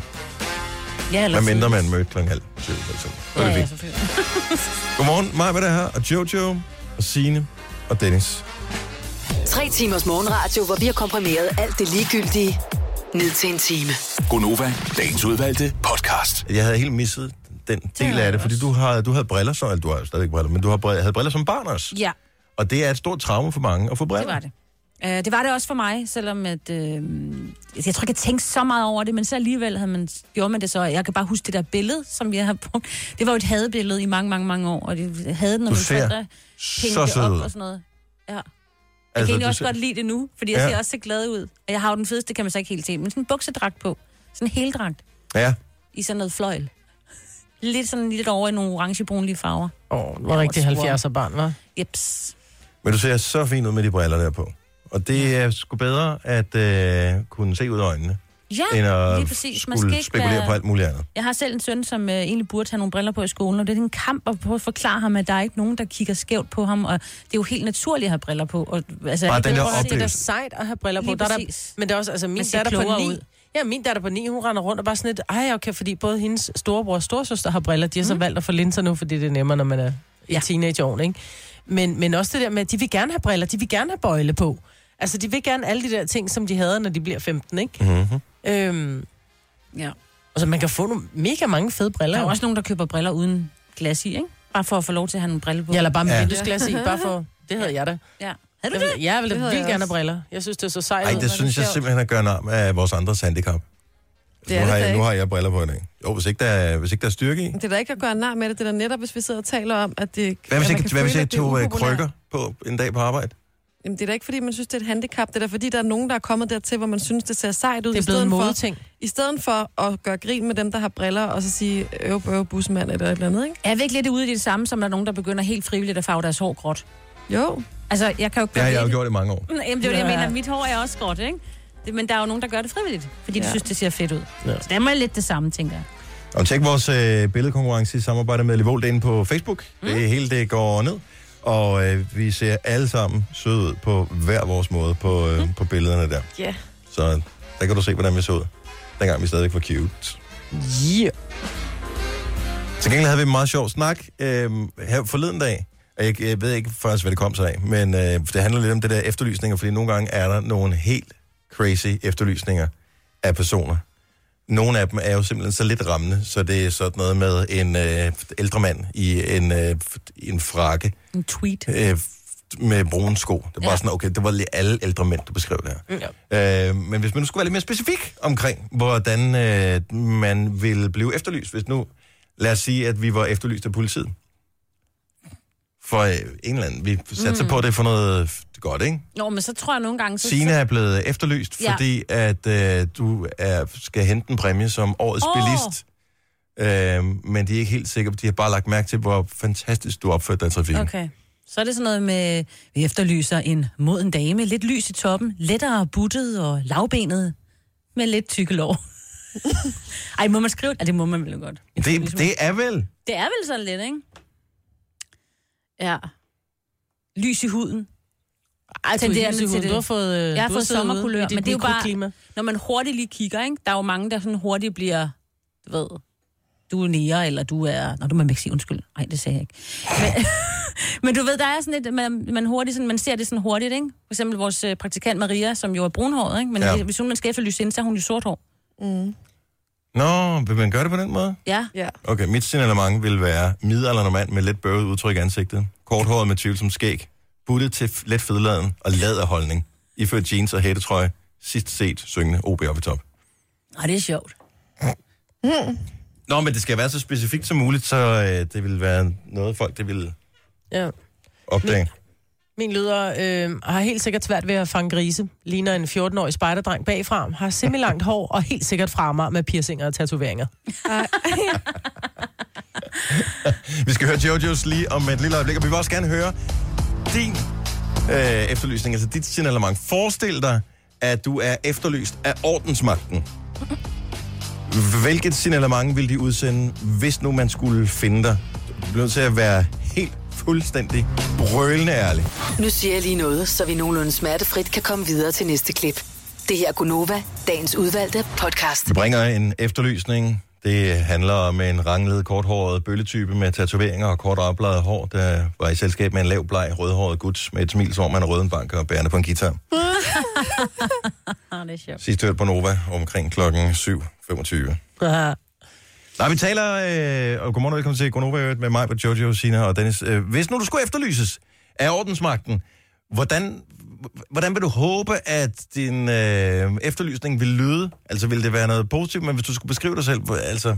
Ja, eller Hvad mindre man mødte klokken halv syv, for eksempel. Så er Ja, det ja, fint. selvfølgelig. Godmorgen, mig, der er her, og Jojo, og Signe, og Dennis. Tre timers morgenradio, hvor vi har komprimeret alt det ligegyldige ned til en time. Gonova, dagens udvalgte podcast. Jeg havde helt misset den del havde af det, fordi du, har, du havde briller, så, eller du har jo stadigvæk briller, men du har briller, havde briller som barn også. Ja, Og det er et stort traume for mange at få briller. det var det. Uh, det var det også for mig, selvom at, uh, jeg tror ikke, jeg tænkte så meget over det, men så alligevel havde man, gjorde man det så. Jeg kan bare huske det der billede, som jeg har brugt. Det var jo et hadebillede i mange, mange, mange år, og det havde når Du mine forældre Så hængte op ud. og sådan noget. Ja. Jeg Altså, kan egentlig også ser- godt lide det nu, fordi jeg Ja. ser også så glad ud. Og jeg har jo den fedeste, kan man så ikke helt se, men sådan en buksedragt på. Sådan en heldragt Ja, i sådan noget fløjl. Lidt sådan lidt over i nogle orangebrunlige farver. Åh, oh, det var rigtig hvor 70'er barn, var. Jeps. men du ser så fint ud med de briller der på. Og det er sgu bedre at øh, kunne se ud af øjnene, Ja, end at lige præcis. Man skulle skal ikke spekulere være... på alt muligt andet. Jeg har selv en søn, som øh, egentlig burde have nogle briller på i skolen, og det er en kamp at prøve at forklare ham, at der er ikke nogen, der kigger skævt på ham, og det er jo helt naturligt at have briller på. Og, altså, Bare det den er der jo- Det er da oplevelse. sejt at have briller på. Lige Der er der, men det er også, altså min datter på klogere 9, ud. Ja, min datter på 9, hun render rundt og bare sådan lidt, ej, okay, fordi både hendes storebror og storesøster har briller. De har så valgt at få linser nu, fordi det er nemmere, når man er i Mm. Ja. teenageårene, ikke? Men, men også det der med, at de vil gerne have briller, de vil gerne have bøjle på. Altså, de vil gerne alle de der ting, som de havde, når de bliver 15, ikke? Mm-hmm. Øhm, Ja. altså, man kan få nogle mega mange fede briller. Der er jo. også nogen, der køber briller uden glas i, ikke? Bare for at få lov til at have nogle briller på. Ja, eller bare med Ja. ja. vinduesglas i, bare for... Det havde jeg da. ja. Havde Jeg du vil, det? jeg vil da Det vildt jeg gerne have briller. Jeg synes, det er så sejt. Ej, ud. det synes jeg simpelthen er gøre nar af vores andres handicap. Det nu, har jeg, nu har jeg briller på i dag. Jo, hvis ikke der er, hvis ikke der er styrke i. Det er da ikke at gøre nar med det. Det er da netop, hvis vi sidder og taler om, at det Hvad hvis at jeg, kan hvad hvis jeg at er tog øh, krykker på en dag på arbejde? Jamen, det er da ikke, fordi man synes, det er et handicap. Det er da, fordi der er nogen, der er kommet dertil, hvor man synes, det ser sejt ud. Det i er blevet en stedet for, modeting. I stedet for at gøre grin med dem, der har briller, og så sige, øv, øv, busmand eller et eller andet, ikke? Er vi ikke lidt ude i det samme, som der er nogen, der begynder helt frivilligt at farve deres hår gråt? Jo. Altså, jeg kan jo Det har gøre jeg jo det. gjort i mange år. Jamen, det er jo det, jeg Ja. mener. Mit hår er også gråt, ikke? Det, men der er jo nogen, der gør det frivilligt, fordi de Ja. synes, det ser fedt ud. Ja. Så det er mig lidt det samme, tænker jeg. Og tjek vores øh, billedkonkurrence i samarbejde med Livolt inde på Facebook. Mm. Det hele det går ned. Og øh, vi ser alle sammen søde ud på hver vores måde på, øh, på billederne der. Ja. Så der kan du se, hvordan vi så ud. Dengang vi stadig var cute. Yeah. Til gengæld havde vi en meget sjov snak øh, her forleden dag. Jeg, jeg ved ikke først, hvad det kom sig af, men øh, det handler lidt om det der efterlysninger, fordi nogle gange er der nogle helt crazy efterlysninger af personer. Nogle af dem er jo simpelthen så lidt rammende, så det er sådan noget med en øh, ældre mand i en, øh, en frakke En tweet. øh, med brune sko. Det var Ja. sådan, okay, det var lige alle ældre mænd, du beskrev det her. Ja. Øh, men hvis man nu skulle være lidt mere specifik omkring, hvordan øh, man vil blive efterlyst, hvis nu, lad os sige, at vi var efterlyst af politiet. For øh, en eller anden, vi satser mm. på, at det er for noget f- godt, ikke? Nå, men så tror jeg nogle gange... Så, Signe er blevet efterlyst, Ja. fordi at øh, du er, skal hente en præmie som årets oh. bilist. Øh, men de er ikke helt sikre, de har bare lagt mærke til, hvor fantastisk du opførte dig i trafikken. Okay. Okay. Så er det sådan noget med, vi efterlyser en moden dame, lidt lys i toppen, lettere buttet og lavbenet, med lidt tykke lår. Ej, må man skrive det? Ja, det må man vel godt. Det, det er vel... Det er vel sådan lidt, ikke? Ja. Lys i huden. Ej, du, er til til det. du har fået, øh, Jeg har fået sommerkulør, i dit men det er jo bare- mikroklima. Når man hurtigt lige kigger, ikke? Der er jo mange, der sådan hurtigt bliver, du ved, du er nære, eller du er... Nå, du må man ikke sige undskyld. Nej, det sagde jeg ikke. Men, men du ved, der er sådan lidt, man, man, hurtigt, sådan, man ser det sådan hurtigt, ikke? For eksempel vores øh, praktikant Maria, som jo er brunhåret, ikke? Men Ja. hvis hun man skal efterlyse hende, så er hun jo sort hår. Nå, vil man gøre det på den måde? Ja. Ja. Okay, mit signalement vil være midaldrende mand med lidt bøvet udtryk i ansigtet. Korthåret med tvivlsom skæg. Buttet til let fedladen og laderholdning. Iført jeans og hættetrøje. Sidst set syngende OB op i top. Og det er sjovt. Nå, men det skal være så specifikt som muligt, så øh, det vil være noget, folk det vil Ja. opdage. Min lyder øh, har helt sikkert svært ved at fange grise. Ligner en 14-årig spejderdreng bagfra. Har semi-langt hår og helt sikkert fremmer med piercinger og tatoveringer. Vi skal høre Jojos lige om et lille øjeblik, og vi vil også gerne høre din øh, efterlysning, altså dit signalement. Forestil dig, at du er efterlyst af ordensmagten. Hvilket signalement vil de udsende, hvis nu man skulle finde dig? Du bliver nødt til at være fuldstændig brølende ærlig. Nu siger jeg lige noget, så vi nogenlunde smertefrit kan komme videre til næste klip. Det her er Gunova, dagens udvalgte podcast. Vi bringer en efterlysning. Det handler om en ranglet, korthåret bølletype med tatoveringer og kort opladet hår, der var i selskab med en lav, bleg, rødhåret gut med et smil, som om man er rød en bank og bærende på en guitar. Det er sjovt. Sidst hørt på Nova omkring klokken 7.25. Nej, vi taler, øh, og godmorgen og velkommen til Gonova med mig, på Jojo, Sina og Dennis. Øh, hvis nu du skulle efterlyses af ordensmagten, hvordan, hvordan vil du håbe, at din øh, efterlysning vil lyde? Altså, vil det være noget positivt, men hvis du skulle beskrive dig selv, altså,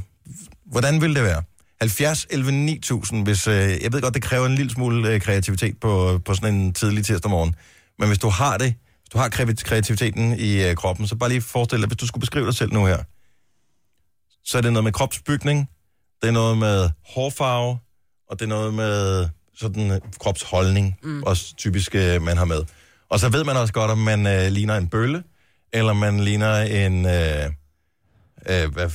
hvordan vil det være? 70, 11, 9000, hvis, øh, jeg ved godt, det kræver en lille smule øh, kreativitet på, på sådan en tidlig tirsdag morgen, men hvis du har det, hvis du har kreativiteten i øh, kroppen, så bare lige forestil dig, hvis du skulle beskrive dig selv nu her, så er det noget med kropsbygning, det er noget med hårfarve, og det er noget med sådan øh, kropsholdning, mm. også typisk øh, man har med. Og så ved man også godt, om man øh, ligner en bølle, eller man ligner en... Øh, øh, hvad,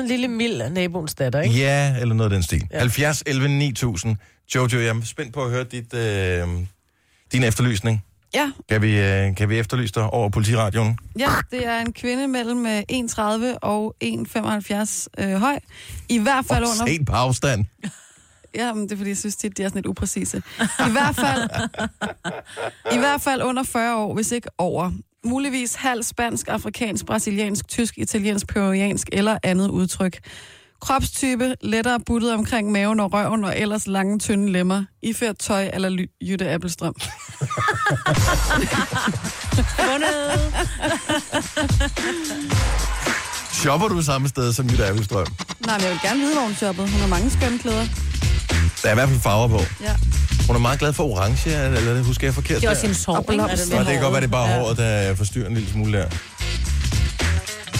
En lille mild af naboens datter, ikke? ja, eller noget af den stil. Ja. Ja. 70, 11, 9000. Jojo, jeg er spændt på at høre dit, øh, din efterlysning. Ja, Kan vi, øh, kan vi efterlyse dig over politiradioen? ja, det er en kvinde mellem øh, 1,30 og 1,75 øh, høj. I hvert fald Oh, under... set på afstand. Ja, men det er fordi, jeg synes tit, de er sådan lidt upræcise. I hvert fald, I hvert fald under 40 år, hvis ikke over. Muligvis halv spansk, afrikansk, brasiliansk, tysk, italiensk, peruviansk eller andet udtryk. Kropstype, lettere buttet omkring maven og røven, og ellers lange, tynde lemmer. Iført tøj eller ly- Jytte Appelstrøm. Shopper du samme sted som Jytte Appelstrøm? Nej, men jeg vil gerne vide, hvor hun shoppede. Hun har mange skønne klæder. Der er i hvert fald farver på. Ja. Hun er meget glad for orange, eller det husker jeg forkert Det er også hendes hår, Og. Nå, det kan godt være, det er bare håret, der forstyrrer en lille smule der.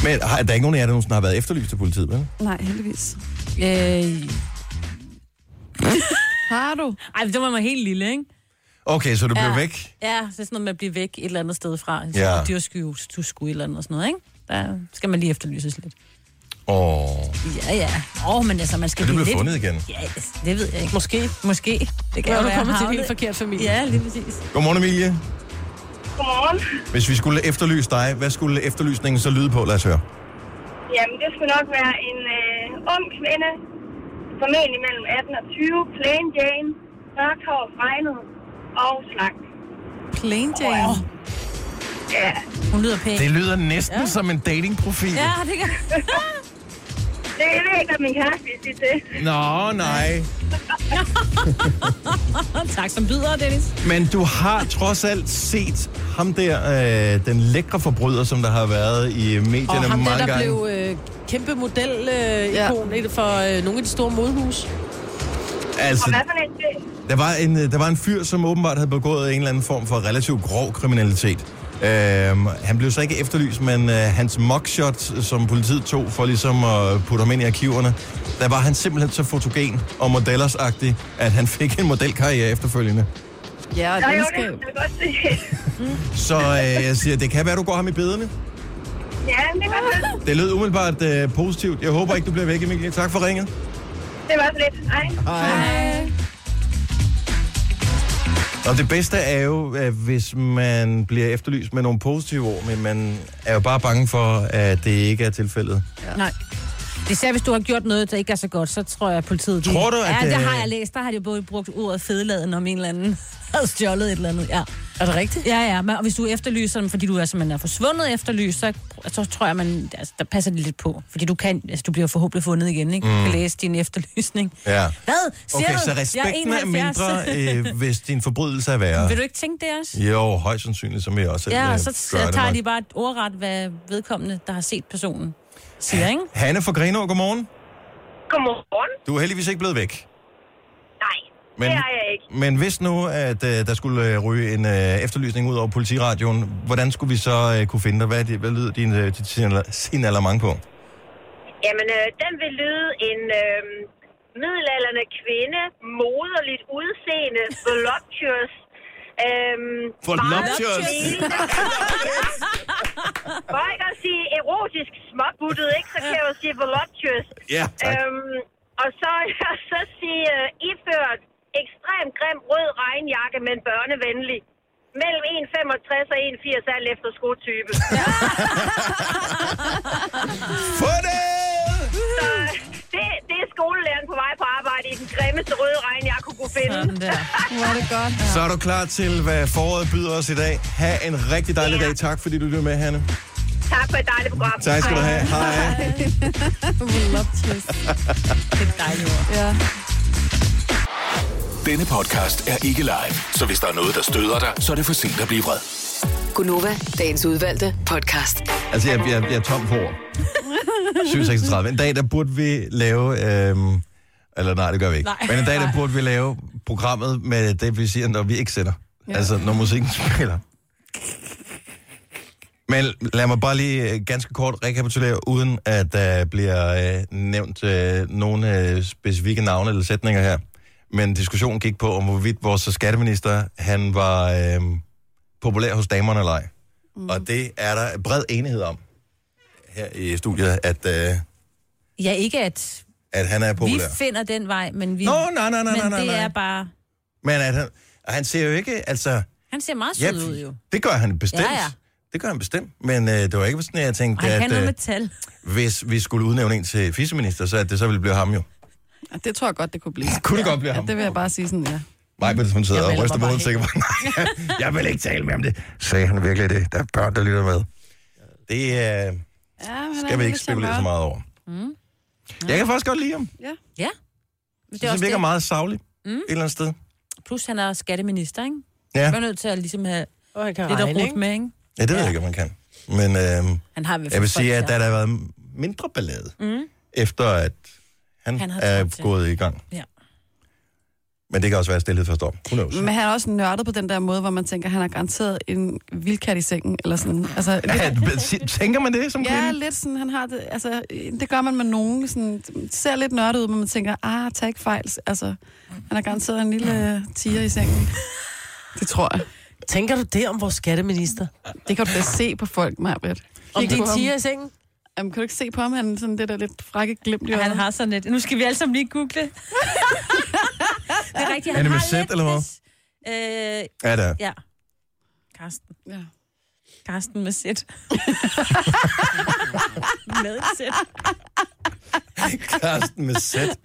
Men har, der er ikke nogen af jer, der nogensinde har været efterlyst til politiet, vel? Nej, heldigvis. Øh, Har du? Ej, det var man helt lille, ikke? Okay, så du blev Ja. væk? Ja, så er sådan noget med at blive væk et eller andet sted fra. Ja. Ja. Dyrskyve, du skulle et eller andet og sådan noget, ikke? Der skal man lige efterlyses lidt. Åh, Ja, ja. Åh, oh, men altså, man skal er du blive lidt... fundet igen? Ja, det ved jeg ikke. Måske. Måske. Det kan Ja, jo du være kommer til en helt forkert familie. Ja, lige præcis. Godmorgen, Emilie. Godmorgen. Hvis vi skulle efterlyse dig, hvad skulle efterlysningen så lyde på? Lad os høre. Jamen, det skulle nok være en øh, ung kvinde, formentlig mellem 18 og 20, plain Jane, mørkt hår, fregnet og slank. Plain Jane. Ja, Hun lyder pæn. Det lyder næsten ja. som en datingprofil. Ja, det kan... det ved min kæreste vil sige til. Nå, nej. tak som byder, Dennis. Men du har trods alt set ham der, øh, den lækre forbryder, som der har været i medierne Og ham der, mange der gange. blev øh, kæmpe model øh, Ja. for øh, nogle af de store modehus. Altså, Og hvad for en det? Der var, en, øh, der var en fyr, som åbenbart havde begået en eller anden form for relativt grov kriminalitet. Øhm, han blev så ikke efterlyst, men øh, hans mugshot, som politiet tog for ligesom at putte ham ind i arkiverne, der var han simpelthen så fotogen og modellersagtig, at han fik en modelkarriere efterfølgende. Ja, og skal... det kan jeg godt se. Så øh, jeg siger, det kan være, du går ham i bederne. Ja, det var det. Det lød umiddelbart øh, positivt. Jeg håber ikke, du bliver væk, Emilie. Tak for ringet. Det var så lidt. Hej. Hej. Og det bedste er jo, hvis man bliver efterlyst med nogle positive ord, men man er jo bare bange for, at det ikke er tilfældet. Nej. Især hvis du har gjort noget, der ikke er så godt, så tror jeg, at politiet... Tror du, at Ja, det det- har jeg læst. Der har de både brugt ordet fedeladen om en eller anden havde stjålet et eller andet. Ja, Er det rigtigt? ja, ja. Men, og hvis du efterlyser dem, fordi du er simpelthen er forsvundet efterlyst, så, så tror jeg, man, altså, der passer det lidt på. Fordi du kan, altså, du bliver forhåbentlig fundet igen, ikke? Du kan læse din efterlysning. Ja. Hvad? Siger Okay, du? så Jeg respekten er 71. mindre, øh, hvis din forbrydelse er værre. Vil du ikke tænke det også? Jo, højst sandsynligt, som jeg også Ja, øh, og så gør det tager nok. de bare et ordret, hvad vedkommende, der har set personen, siger, ikke? Hanne fra Grenaa, godmorgen. Godmorgen. Du er heldigvis ikke blevet væk. Men, det er jeg ikke. men hvis nu, at øh, der skulle øh, ryge en øh, efterlysning ud over politiradioen, hvordan skulle vi så øh, kunne finde dig? Hvad, det, hvad lyder din, øh, dit signalement på? Jamen, øh, den vil lyde en øh, middelalderne kvinde, moderligt udseende, voluptuous, øhm, Voluptuous? ikke at sige erotisk småbuttet, ikke, så kan jeg jo sige voluptuous. Ja, tak. Øhm, og så, så sige uh, iført ekstremt grim rød regnjakke, men børnevenlig. Mellem 1,65 og 1,80 alt efter skotype. Få det! Så det, det er skolelæreren på vej på arbejde i den grimmeste røde regnjakke, kunne kunne finde. Sådan der. Er det godt. Så er du klar til, hvad foråret byder os i dag. Ha' en rigtig dejlig Ja. dag. Tak, fordi du lyttede med, Hanne. Tak for et dejligt program. Tak skal du have. Hej. Voluptuous. Det er dejligt ord. Ja. Denne podcast er ikke live, så hvis der er noget, der støder dig, så er det for sent at blive vred. Gunova, dagens udvalgte podcast. Altså, jeg, jeg, jeg er tom på ord. 736. En dag, der burde vi lave... Øhm, eller nej, det gør vi ikke. Nej. Men en dag, der burde vi lave programmet med det, vi siger, når vi ikke sætter. Ja. Altså, når musikken spiller. Men lad mig bare lige øh, ganske kort rekapitulere, uden at der bliver øh, nævnt øh, nogle øh, specifikke navne eller sætninger her. Men diskussionen gik på, om hvorvidt vores skatteminister, han var øh, populær hos damerne eller ej. Mm. Og det er der bred enighed om her i studiet, at, øh, Ja, ikke at at han er vi populær. finder den vej, men vi... Nå, nej, nej, nej, men nej, nej, det nej. er bare... Men at han, han ser jo ikke, altså... Han ser meget Ja, sød ud, jo. det gør han bestemt. Ja, ja. Det gør han bestemt. Men øh, det var ikke sådan, at jeg tænkte, kan at øh, med tal. hvis vi skulle udnævne en til fiskeminister, så at det så ville blive ham jo. Ja, Det tror jeg godt, det kunne blive. Kunne det godt blive Ja, ham? det vil jeg bare sige sådan, ja. Nej, men hun sidder Jeg og ryster på hovedet sikkert. Nej, jeg vil ikke tale mere om det. Sagde han virkelig det? Der er børn, der lytter med. Det øh, Ja, men skal vi ikke spekulere så meget over. Mm. Jeg kan faktisk godt lide ham. Ja. Det synes, er han også virker det. meget savlig mm. et eller andet sted. Plus han er skatteminister, ikke? Ja, Jeg er nødt til at ligesom have Og han kan lidt at regne, rute ikke? med, ikke? ja det ved jeg ikke, om man kan. Men øh, Han har jeg vil sige, at der har været mindre ballade, mm. efter at han, Han har er til. gået i gang. Ja. Men det kan også være stillhed for knows? Men han er også nørdet på den der måde, hvor man tænker, han har garanteret en vildkat i sengen, eller sådan. Altså, Ja, tænker man det som Ja, kvinde? lidt sådan, han har det, altså, det gør man med nogen, sådan, det ser lidt nørdet ud, men man tænker, ah, tag ikke fejl, altså, han har garanteret en lille øh, tiger i sengen. Det tror jeg. Tænker du det om vores skatteminister? Det kan du da se på folk, Marbet. Om din tiger i sengen? Jamen, kan du ikke se på ham, han er sådan det der lidt frække glimt i Han har sådan et... Nu skal vi alle sammen lige google. det er rigtigt, Er han det med har Z, lidt... eller hvad? Øh, Ja, det er. ja. Karsten. Ja. Karsten med sæt. med sæt. Karsten med sæt.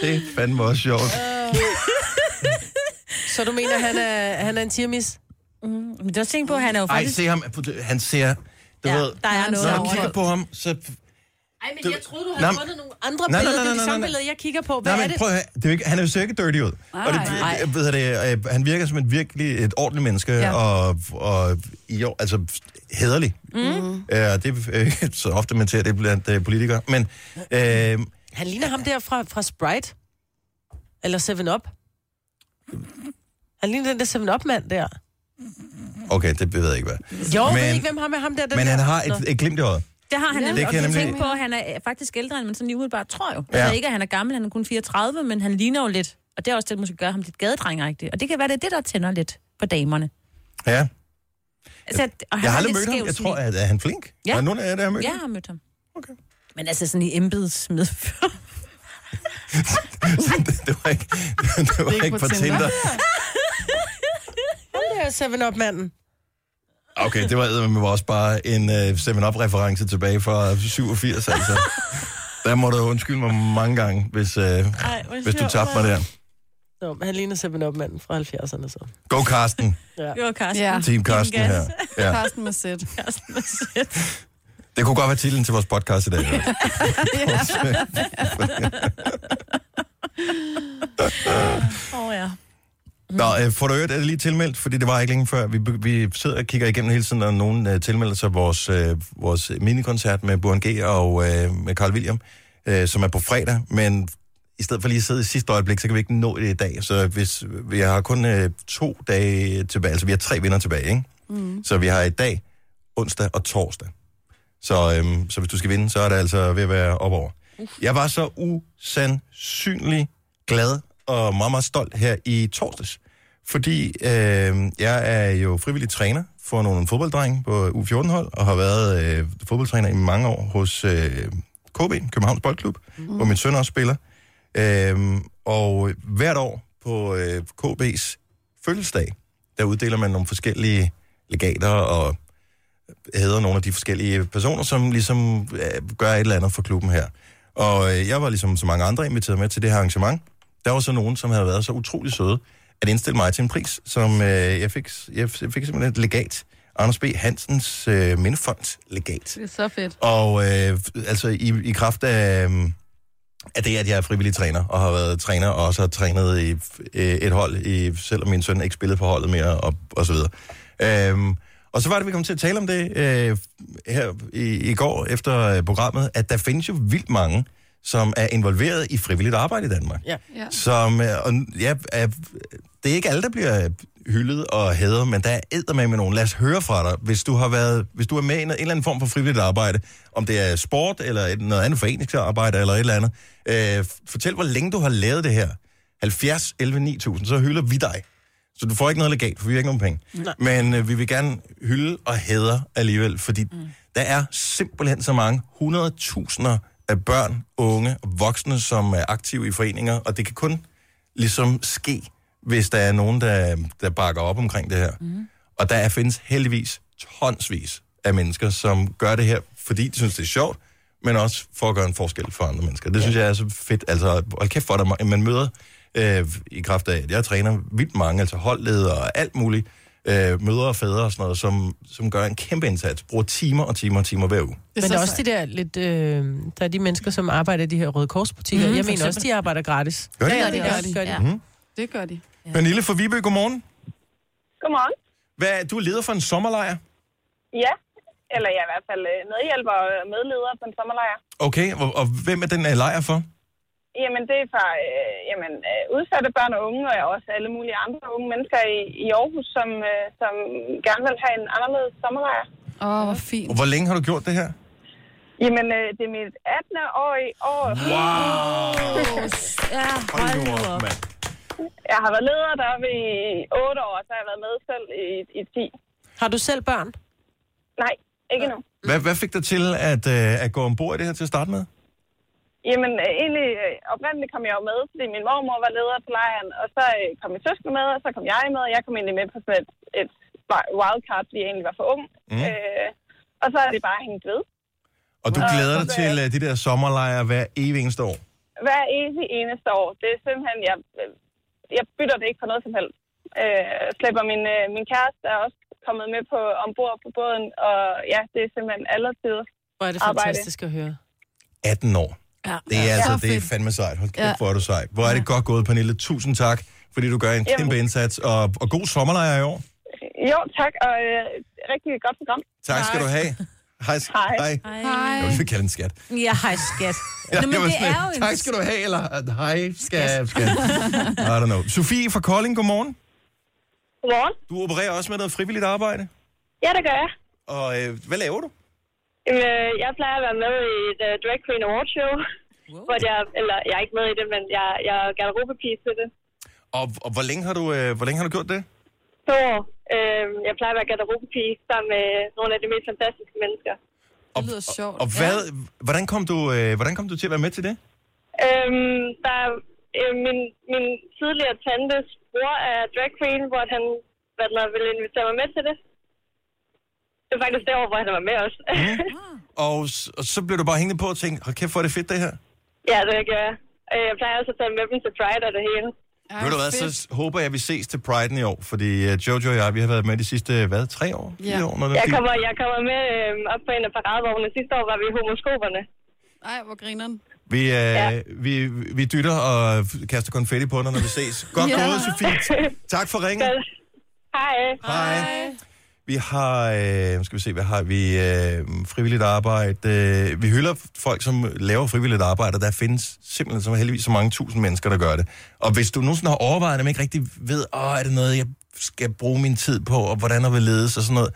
Det er fandme også sjovt. Så du mener, han er, han er en tiermis? Men du har tænkt på, at han er jo Ej, faktisk... se ham. Han ser... Du ja, ved, der er noget når over. kigger på ham, så... Ej, Du- men jeg troede, du havde fundet nogle andre Nej, nej, billeder. nej, Det er nej, de samme nej. billeder, jeg kigger på. Hvad Nej, er men det? prøv at høre. Det er jo ikke, han er jo ikke dirty ud. og det, Nej. det, ved jeg det, øh, han virker som et virkelig et ordentligt menneske, ja. Og, og i år, altså hederlig. Mm. Øh, det er øh, så ofte man ser det blandt øh, politikere. Men øh, Han ligner ham der fra, fra Sprite. Eller 7-Up. Han ligner den der 7-Up-mand der. Okay, det ved jeg ikke hvad. Jo, men, ved ikke, hvem ham er ham der? Den Men der? han har et, et glimt i øjet. Det har han Ja, nemlig, det og nemlig- på, at han er faktisk ældre, end man sådan lige umiddelbart tror jo. Ja. Altså ikke, at han er gammel, han er kun 34, men han ligner jo lidt. Og det er også det, der måske gør ham lidt gadedrengagtig. Og det kan være, det er det, der tænder lidt på damerne. Ja, Altså, at- og han jeg har er aldrig mødt ham. Jeg tror, at er han flink? Ja. Er nogen af jer, der har mødt Ja, ham? jeg har mødt ham. Okay. Men altså sådan i embedsmed. det, det var ikke, det var ikke ikke på på Tinder. Tinder. Han der 7-Up-manden. Okay, det var med også bare en uh, 7-Up-reference tilbage fra 87, altså. Der må du undskylde mig mange gange, hvis, uh, hvis du tabte mig der. Nå, men han ligner 7-Up-manden fra 70'erne så. Go, Carsten. Jo, Karsten. Ja. Team Carsten her. Ja. Karsten med sæt. Karsten med sæt. Det kunne godt være titlen til vores podcast i dag. Ja. Åh, ja. Nå, øh, du hørt, er det lige tilmeldt? Fordi det var ikke længe før. Vi, vi sidder og kigger igennem hele tiden, og nogen øh, tilmelder sig vores, øh, vores minikoncert med Burhan G. og øh, med Carl William, øh, som er på fredag. Men i stedet for lige at sidde i sidste øjeblik, så kan vi ikke nå det i dag. Så hvis, vi har kun øh, to dage tilbage, altså vi har tre vinder tilbage, ikke? Mm. Så vi har i dag, onsdag og torsdag. Så, øhm, så hvis du skal vinde, så er det altså ved at være op over. Jeg var så usandsynlig glad og meget, meget stolt her i torsdags. Fordi øh, jeg er jo frivillig træner for nogle fodbolddrenge på U14-hold, og har været øh, fodboldtræner i mange år hos øh, KB, Københavns Boldklub, mm. hvor min søn også spiller. Øh, og hvert år på øh, KB's fødselsdag, der uddeler man nogle forskellige legater og hedder nogle af de forskellige personer, som ligesom øh, gør et eller andet for klubben her. Og øh, jeg var ligesom så mange andre inviteret med til det her arrangement. Der var så nogen, som havde været så utrolig søde, at indstille mig til en pris, som øh, jeg, fik, jeg fik simpelthen et legat. Anders B. Hansens øh, Mindefond legat. Det er så fedt. Og øh, altså i, i kraft af, øh, af det, at jeg er frivillig træner, og har været træner, og også har trænet i øh, et hold, i, selvom min søn ikke spillede på holdet mere, og, og så videre. Øhm, og så var det, vi kom til at tale om det øh, her i, i går efter øh, programmet, at der findes jo vildt mange, som er involveret i frivilligt arbejde i Danmark. Ja. Ja. Som, øh, og, ja, er, det er ikke alle, der bliver hyldet og hædret, men der er eddermame med nogen. Lad os høre fra dig, hvis du har været, hvis du er med i en, en eller anden form for frivilligt arbejde, om det er sport, eller et, noget andet foreningsarbejde, eller et eller andet. Øh, fortæl, hvor længe du har lavet det her. 70, 11, 9000, så hylder vi dig. Så du får ikke noget legat, for vi har ikke nogen penge. Nej. Men øh, vi vil gerne hylde og hædre alligevel, fordi mm. der er simpelthen så mange hundredtusinder af børn, unge og voksne, som er aktive i foreninger, og det kan kun ligesom ske, hvis der er nogen, der, der bakker op omkring det her. Mm. Og der er, findes heldigvis tonsvis af mennesker, som gør det her, fordi de synes, det er sjovt, men også for at gøre en forskel for andre mennesker. Det ja. synes jeg er så fedt. Altså, hold kæft for dig, man møder øh, i kraft af, at jeg træner vildt mange, altså holdledere og alt muligt, øh, mødre og fædre og sådan noget, som, som gør en kæmpe indsats, bruger timer og timer og timer hver uge. Men der er også de der lidt... Øh, der er de mennesker, som arbejder i de her Røde Korsbutikker. Mm, jeg mener også, de arbejder gratis. Gør det? Ja, det det gør gør de. de. Gør de? Ja. Mhm. Det gør de. Pernille fra Viby, godmorgen. Godmorgen. Hvad, du er leder for en sommerlejr. Ja, eller jeg er i hvert fald øh, medhjælper og medleder på en sommerlejr. Okay, og, og hvem er den uh, lejr for? Jamen, det er fra øh, jamen, øh, udsatte børn og unge, og også alle mulige andre unge mennesker i, i Aarhus, som, øh, som gerne vil have en anderledes sommerlejr. Åh, oh, hvor fint. Og hvor længe har du gjort det her? Jamen, øh, det er mit 18. år i år. Ja, Hold nu op, mand. Jeg har været leder deroppe i 8 år, og så har jeg været med selv i, i 10. Har du selv børn? Nej, ikke nu. Hvad, hvad fik dig til at, øh, at gå ombord i det her til at starte med? Jamen, øh, egentlig øh, oprindeligt kom jeg jo med, fordi min mormor var leder på lejren, og så øh, kom min søster med, og så kom jeg med, og jeg kom egentlig med på sådan et, et wi- wildcard, fordi jeg egentlig var for ung. Mm. Øh, og så er det bare hængt ved. Og du glæder dig til øh, de der sommerlejre hver evig eneste år? Hver evig eneste år. Det er simpelthen, jeg, jeg bytter det ikke for noget som helst. Øh, slæber min, øh, min kæreste er også kommet med på ombord på båden, og ja, det er simpelthen alle tider. Hvor er det Arbejde. fantastisk at høre. 18 år. Ja. Det er, altså, Så det er fandme sejt. Hold kæft, Ja. hvor er du sej. Hvor er det godt gået, Pernille. Tusind tak, fordi du gør en Jamen. kæmpe indsats. Og, og god sommerlejr i år. Jo, tak, og øh, rigtig godt program. Tak skal du have. Hej. Hej. Hej. Hej. Jeg vil kalde en skat. Ja, hej skat. Ja, Nå, men det sådan er jo en... Tak skal du have, eller hej, skat, skat. I don't know. Sofie fra Kolding, godmorgen. Godmorgen. Du opererer også med noget frivilligt arbejde. Ja, det gør jeg. Og øh, hvad laver du? Jamen, øh, jeg plejer at være med i et uh, Drag Queen Award Show. Wow. Hvor jeg, eller jeg er ikke med i det, men jeg, jeg er garderobepige til det. Og, og hvor, længe har du, øh, hvor længe har du gjort det? To år. Øh, jeg plejer at være garderobepige sammen med nogle af de mest fantastiske mennesker. Og, lyder sjovt. Og, og hvad, hvordan, kom du, øh, hvordan kom du til at være med til det? Øhm, der er øh, min, min tidligere tantes bror er drag queen, hvor han hvad den er, ville invitere mig med til det. Det var faktisk år, hvor han var med også. Og, s- og så blev du bare hængende på og tænkte, hold kæft, hvor er det fedt det her. ja, det gør jeg. Øh, Jeg plejer også at tage med dem til Pride og det hele. Ej, Ved du hvad, fedt. så håber jeg, at vi ses til Pride'en i år, fordi uh, Jojo og jeg, vi har været med de sidste, hvad, tre år? Ja. År, når Jeg er kommer, jeg kommer med øhm, op på en af paradevognene. Sidste år var vi homoskoperne. Ej, hvor grineren. Vi, øh, Ja. vi, vi dytter og kaster konfetti på dig, når vi ses. Godt Ja. gået, Sofie. Tak for ringen. Så, hej. Hej. Vi har, øh, skal vi se, hvad har vi? Øh, frivilligt arbejde. Øh, vi hylder folk, som laver frivilligt arbejde, og der findes simpelthen så heldigvis så mange tusind mennesker, der gør det. Og hvis du nogensinde har overvejet, men ikke rigtig ved, åh, er det noget, jeg skal bruge min tid på, og hvordan der vil ledes og sådan noget.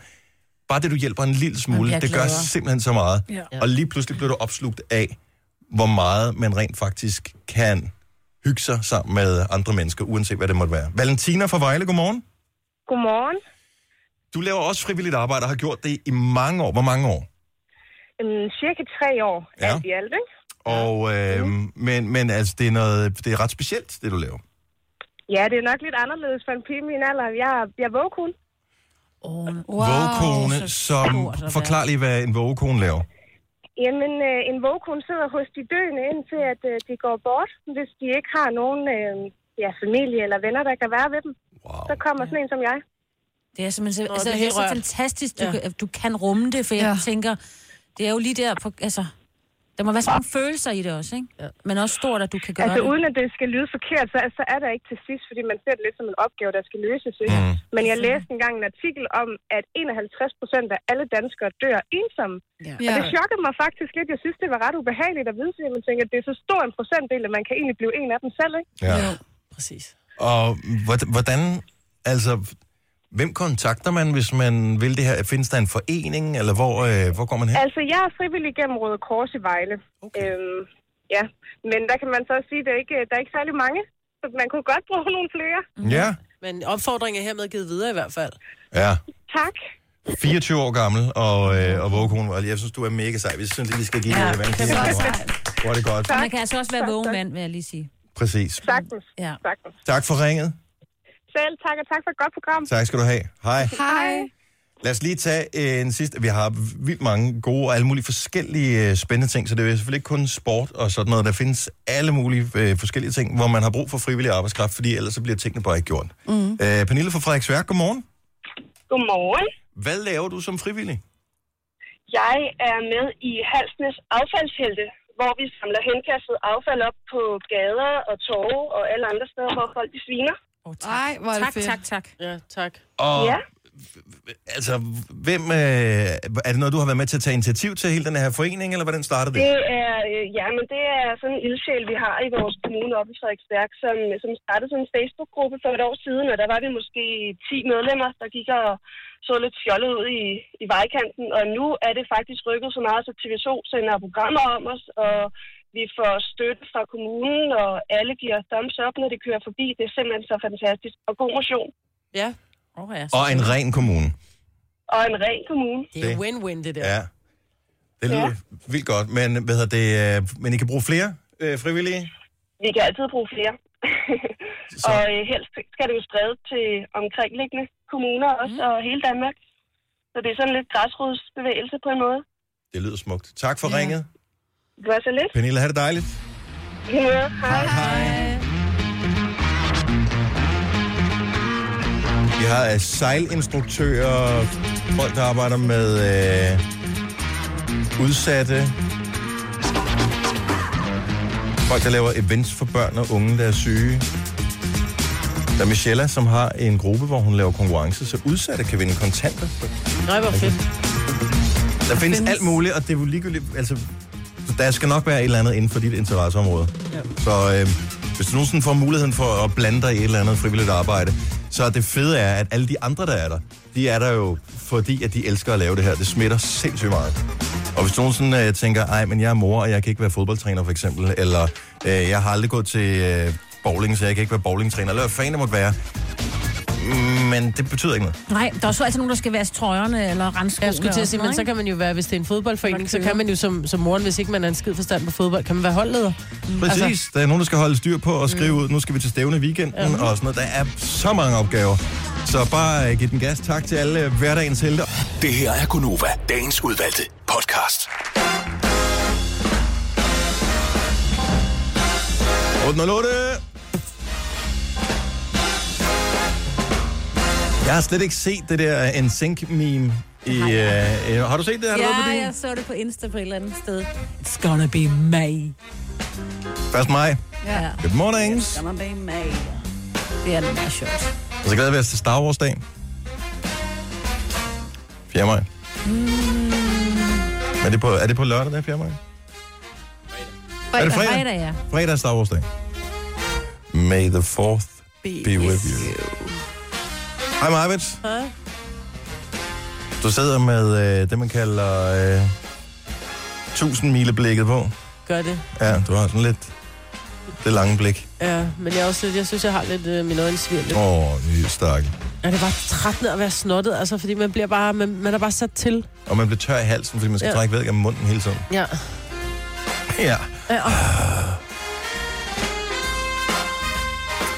Bare det, du hjælper en lille smule, det gør simpelthen så meget. Ja. Og lige pludselig bliver du opslugt af, hvor meget man rent faktisk kan hygge sig sammen med andre mennesker, uanset hvad det måtte være. Valentina fra Vejle, godmorgen. Godmorgen. Du laver også frivilligt arbejde og har gjort det i mange år. Hvor mange år? Øhm, cirka tre år Ja. alt i alt, ikke? Og, øh, men, men altså, det er, noget, det er ret specielt, det du laver. Ja, det er nok lidt anderledes for en pige i min alder. Jeg, jeg er vågekone. Oh, Wow. Vågekone, så som forklar lige, hvad en vågekone laver. Jamen, øh, en vågekone sidder hos de døende, indtil at øh, de går bort. Hvis de ikke har nogen øh, ja, familie eller venner, der kan være ved dem, Wow. så kommer sådan en som jeg. Det er simpelthen så, Nå, altså, det er det er så fantastisk, du, Ja. ja. kan, du kan rumme det, for jeg Ja. tænker, det er jo lige der på, altså, der må være så mange følelser i det også, ikke? Ja. Men også stort, at du kan gøre Altså, det. uden at det skal lyde forkert, så, så er der ikke til sidst, fordi man ser det lidt som en opgave, der skal løses. Ikke? Mm. Men jeg læste engang en artikel om, at 51 procent af alle danskere dør ensomme. Ja. Og det chokkede mig faktisk lidt. Jeg synes, det var ret ubehageligt at vide, fordi man tænker, at det er så stor en procentdel, at man kan egentlig blive en af dem selv. Ikke? Ja. Jo. Præcis. Og hvordan, hvordan, altså, hvem kontakter man, hvis man vil det her? Findes der en forening, eller hvor, øh, hvor går man hen? Altså, jeg er frivillig gennem Røde Kors i Vejle. Okay. Øhm, ja, men der kan man så også sige, at der er ikke, der er ikke særlig mange. Så man kunne godt bruge nogle flere. Ja, Men opfordringen er hermed givet videre i hvert fald. ja. Tak. 24 år gammel, og, øh, og vågekone. Og jeg synes, du er mega sej. Vi synes, at vi skal give Ja, Valentina. det er Hvor er det godt. Man kan altså også være Tak, vågen tak. mand, vil jeg lige sige. Præcis. Sagtens. Ja. Sagtens. Tak for ringet. Selv tak, og tak for et godt program. Tak skal du have. Hej. Hej. Lad os lige tage en sidste. Vi har vildt mange gode og alle mulige forskellige øh, spændende ting, så det er selvfølgelig ikke kun sport og sådan noget. Der findes alle mulige øh, forskellige ting, hvor man har brug for frivillig arbejdskraft, fordi ellers så bliver tingene bare ikke gjort. Mm. Øh, Pernille fra Frederiksværk, godmorgen. Godmorgen. Hvad laver du som frivillig? Jeg er med i Halsnes affaldshelte, hvor vi samler henkastet affald op på gader og torve og alle andre steder, hvor folk de sviner. Oh, Ej, hvor er det tak, fedt. tak, tak. Ja, tak. Og Ja. altså, hvem, øh, er det noget, du har været med til at tage initiativ til hele den her forening, eller hvordan startede det? Det er, øh, ja, men det er sådan en ildsjæl, vi har i vores kommune oppe i Frederiksværk, som, som startede sådan en Facebook-gruppe for et år siden, og der var vi måske 10 medlemmer, der gik og så lidt fjollet ud i, i vejkanten, og nu er det faktisk rykket så meget, så TV2 sender programmer om os, og vi får støtte fra kommunen, og alle giver thumbs up, når de kører forbi. Det er simpelthen så fantastisk. Og god motion. Ja, Oh, ja, Og en ren kommune. Og en ren kommune. det er win-win, det der. Ja. Det lyder Ja. vildt godt, men hvad hedder det, øh, men I kan bruge flere øh, frivillige? Vi kan altid bruge flere. Og øh, helst skal det jo spredes til omkringliggende kommuner også, mm. og hele Danmark. Så det er sådan lidt græsrodsbevægelse på en måde. Det lyder smukt. Tak for ja. ringet. Det var så lidt. Pernille, have det dejligt. Ja, hej. Hej. Vi har øh, sejlinstruktører, folk, der arbejder med øh, udsatte, folk, der laver events for børn og unge, der er syge. Der er Michelle, som har en gruppe, hvor hun laver konkurrence, så udsatte kan vinde kontanter. Nej, hvor fedt. Der findes alt muligt, og det er jo ligegyldigt, altså, der skal nok være et eller andet inden for dit interesseområde. Ja. Så øh, hvis du nogensinde får muligheden for at blande dig i et eller andet frivilligt arbejde, så det fede er, at alle de andre, der er der, de er der jo, fordi at de elsker at lave det her. Det smitter sindssygt meget. Og hvis du nogensinde øh, tænker, ej, men jeg er mor, og jeg kan ikke være fodboldtræner for eksempel, eller øh, jeg har aldrig gået til øh, bowling, så jeg kan ikke være bowlingtræner, eller hvad fanden det måtte være. Men det betyder ikke noget. Nej, der er så altid nogen, der skal være trøjerne eller rense Jeg skulle til at sige, men så kan man jo være, hvis det er en fodboldforening, så kan man jo som, som moren, hvis ikke man er en skid forstand på fodbold, kan man være holdleder. Præcis. Altså, der er nogen, der skal holde styr på og skrive mm. ud. Nu skal vi til stævne i weekenden mm. og sådan noget. Der er så mange opgaver. Så bare uh, giv den gas. Tak til alle uh, hverdagens helte. Det her er Gunova, dagens udvalgte podcast. 808. Jeg har slet ikke set det der NSYNC-meme. I, uh, uh, har du set det? Har du været på Ja, jeg så det på Insta på et eller andet sted. It's gonna be May. 1. maj. Ja. Good mornings. It's gonna be May. Det er meget sjovt. Og så glæder vi os til Star Wars-dag. 4. maj. Mm. Er det på, er det på lørdag, der 4. maj? Er det fredag? Fredag, ja. Fredag er Star Wars dag. May the 4th be, be with you. Hej Marvitt. Hej. Du sidder med øh, det, man kalder øh, 1000 mileblikket på. Gør det. Ja, du har sådan lidt det lange blik. Ja, men jeg, er også lidt, jeg synes, jeg har lidt øh, min øjne svir lidt. Åh, oh, ny stakkel. Ja, det bare trættende at være snottet, altså, fordi man bliver bare, man, man er bare sat til. Og man bliver tør i halsen, fordi man skal ja. Trække væk af munden hele tiden. Ja. Ja. ja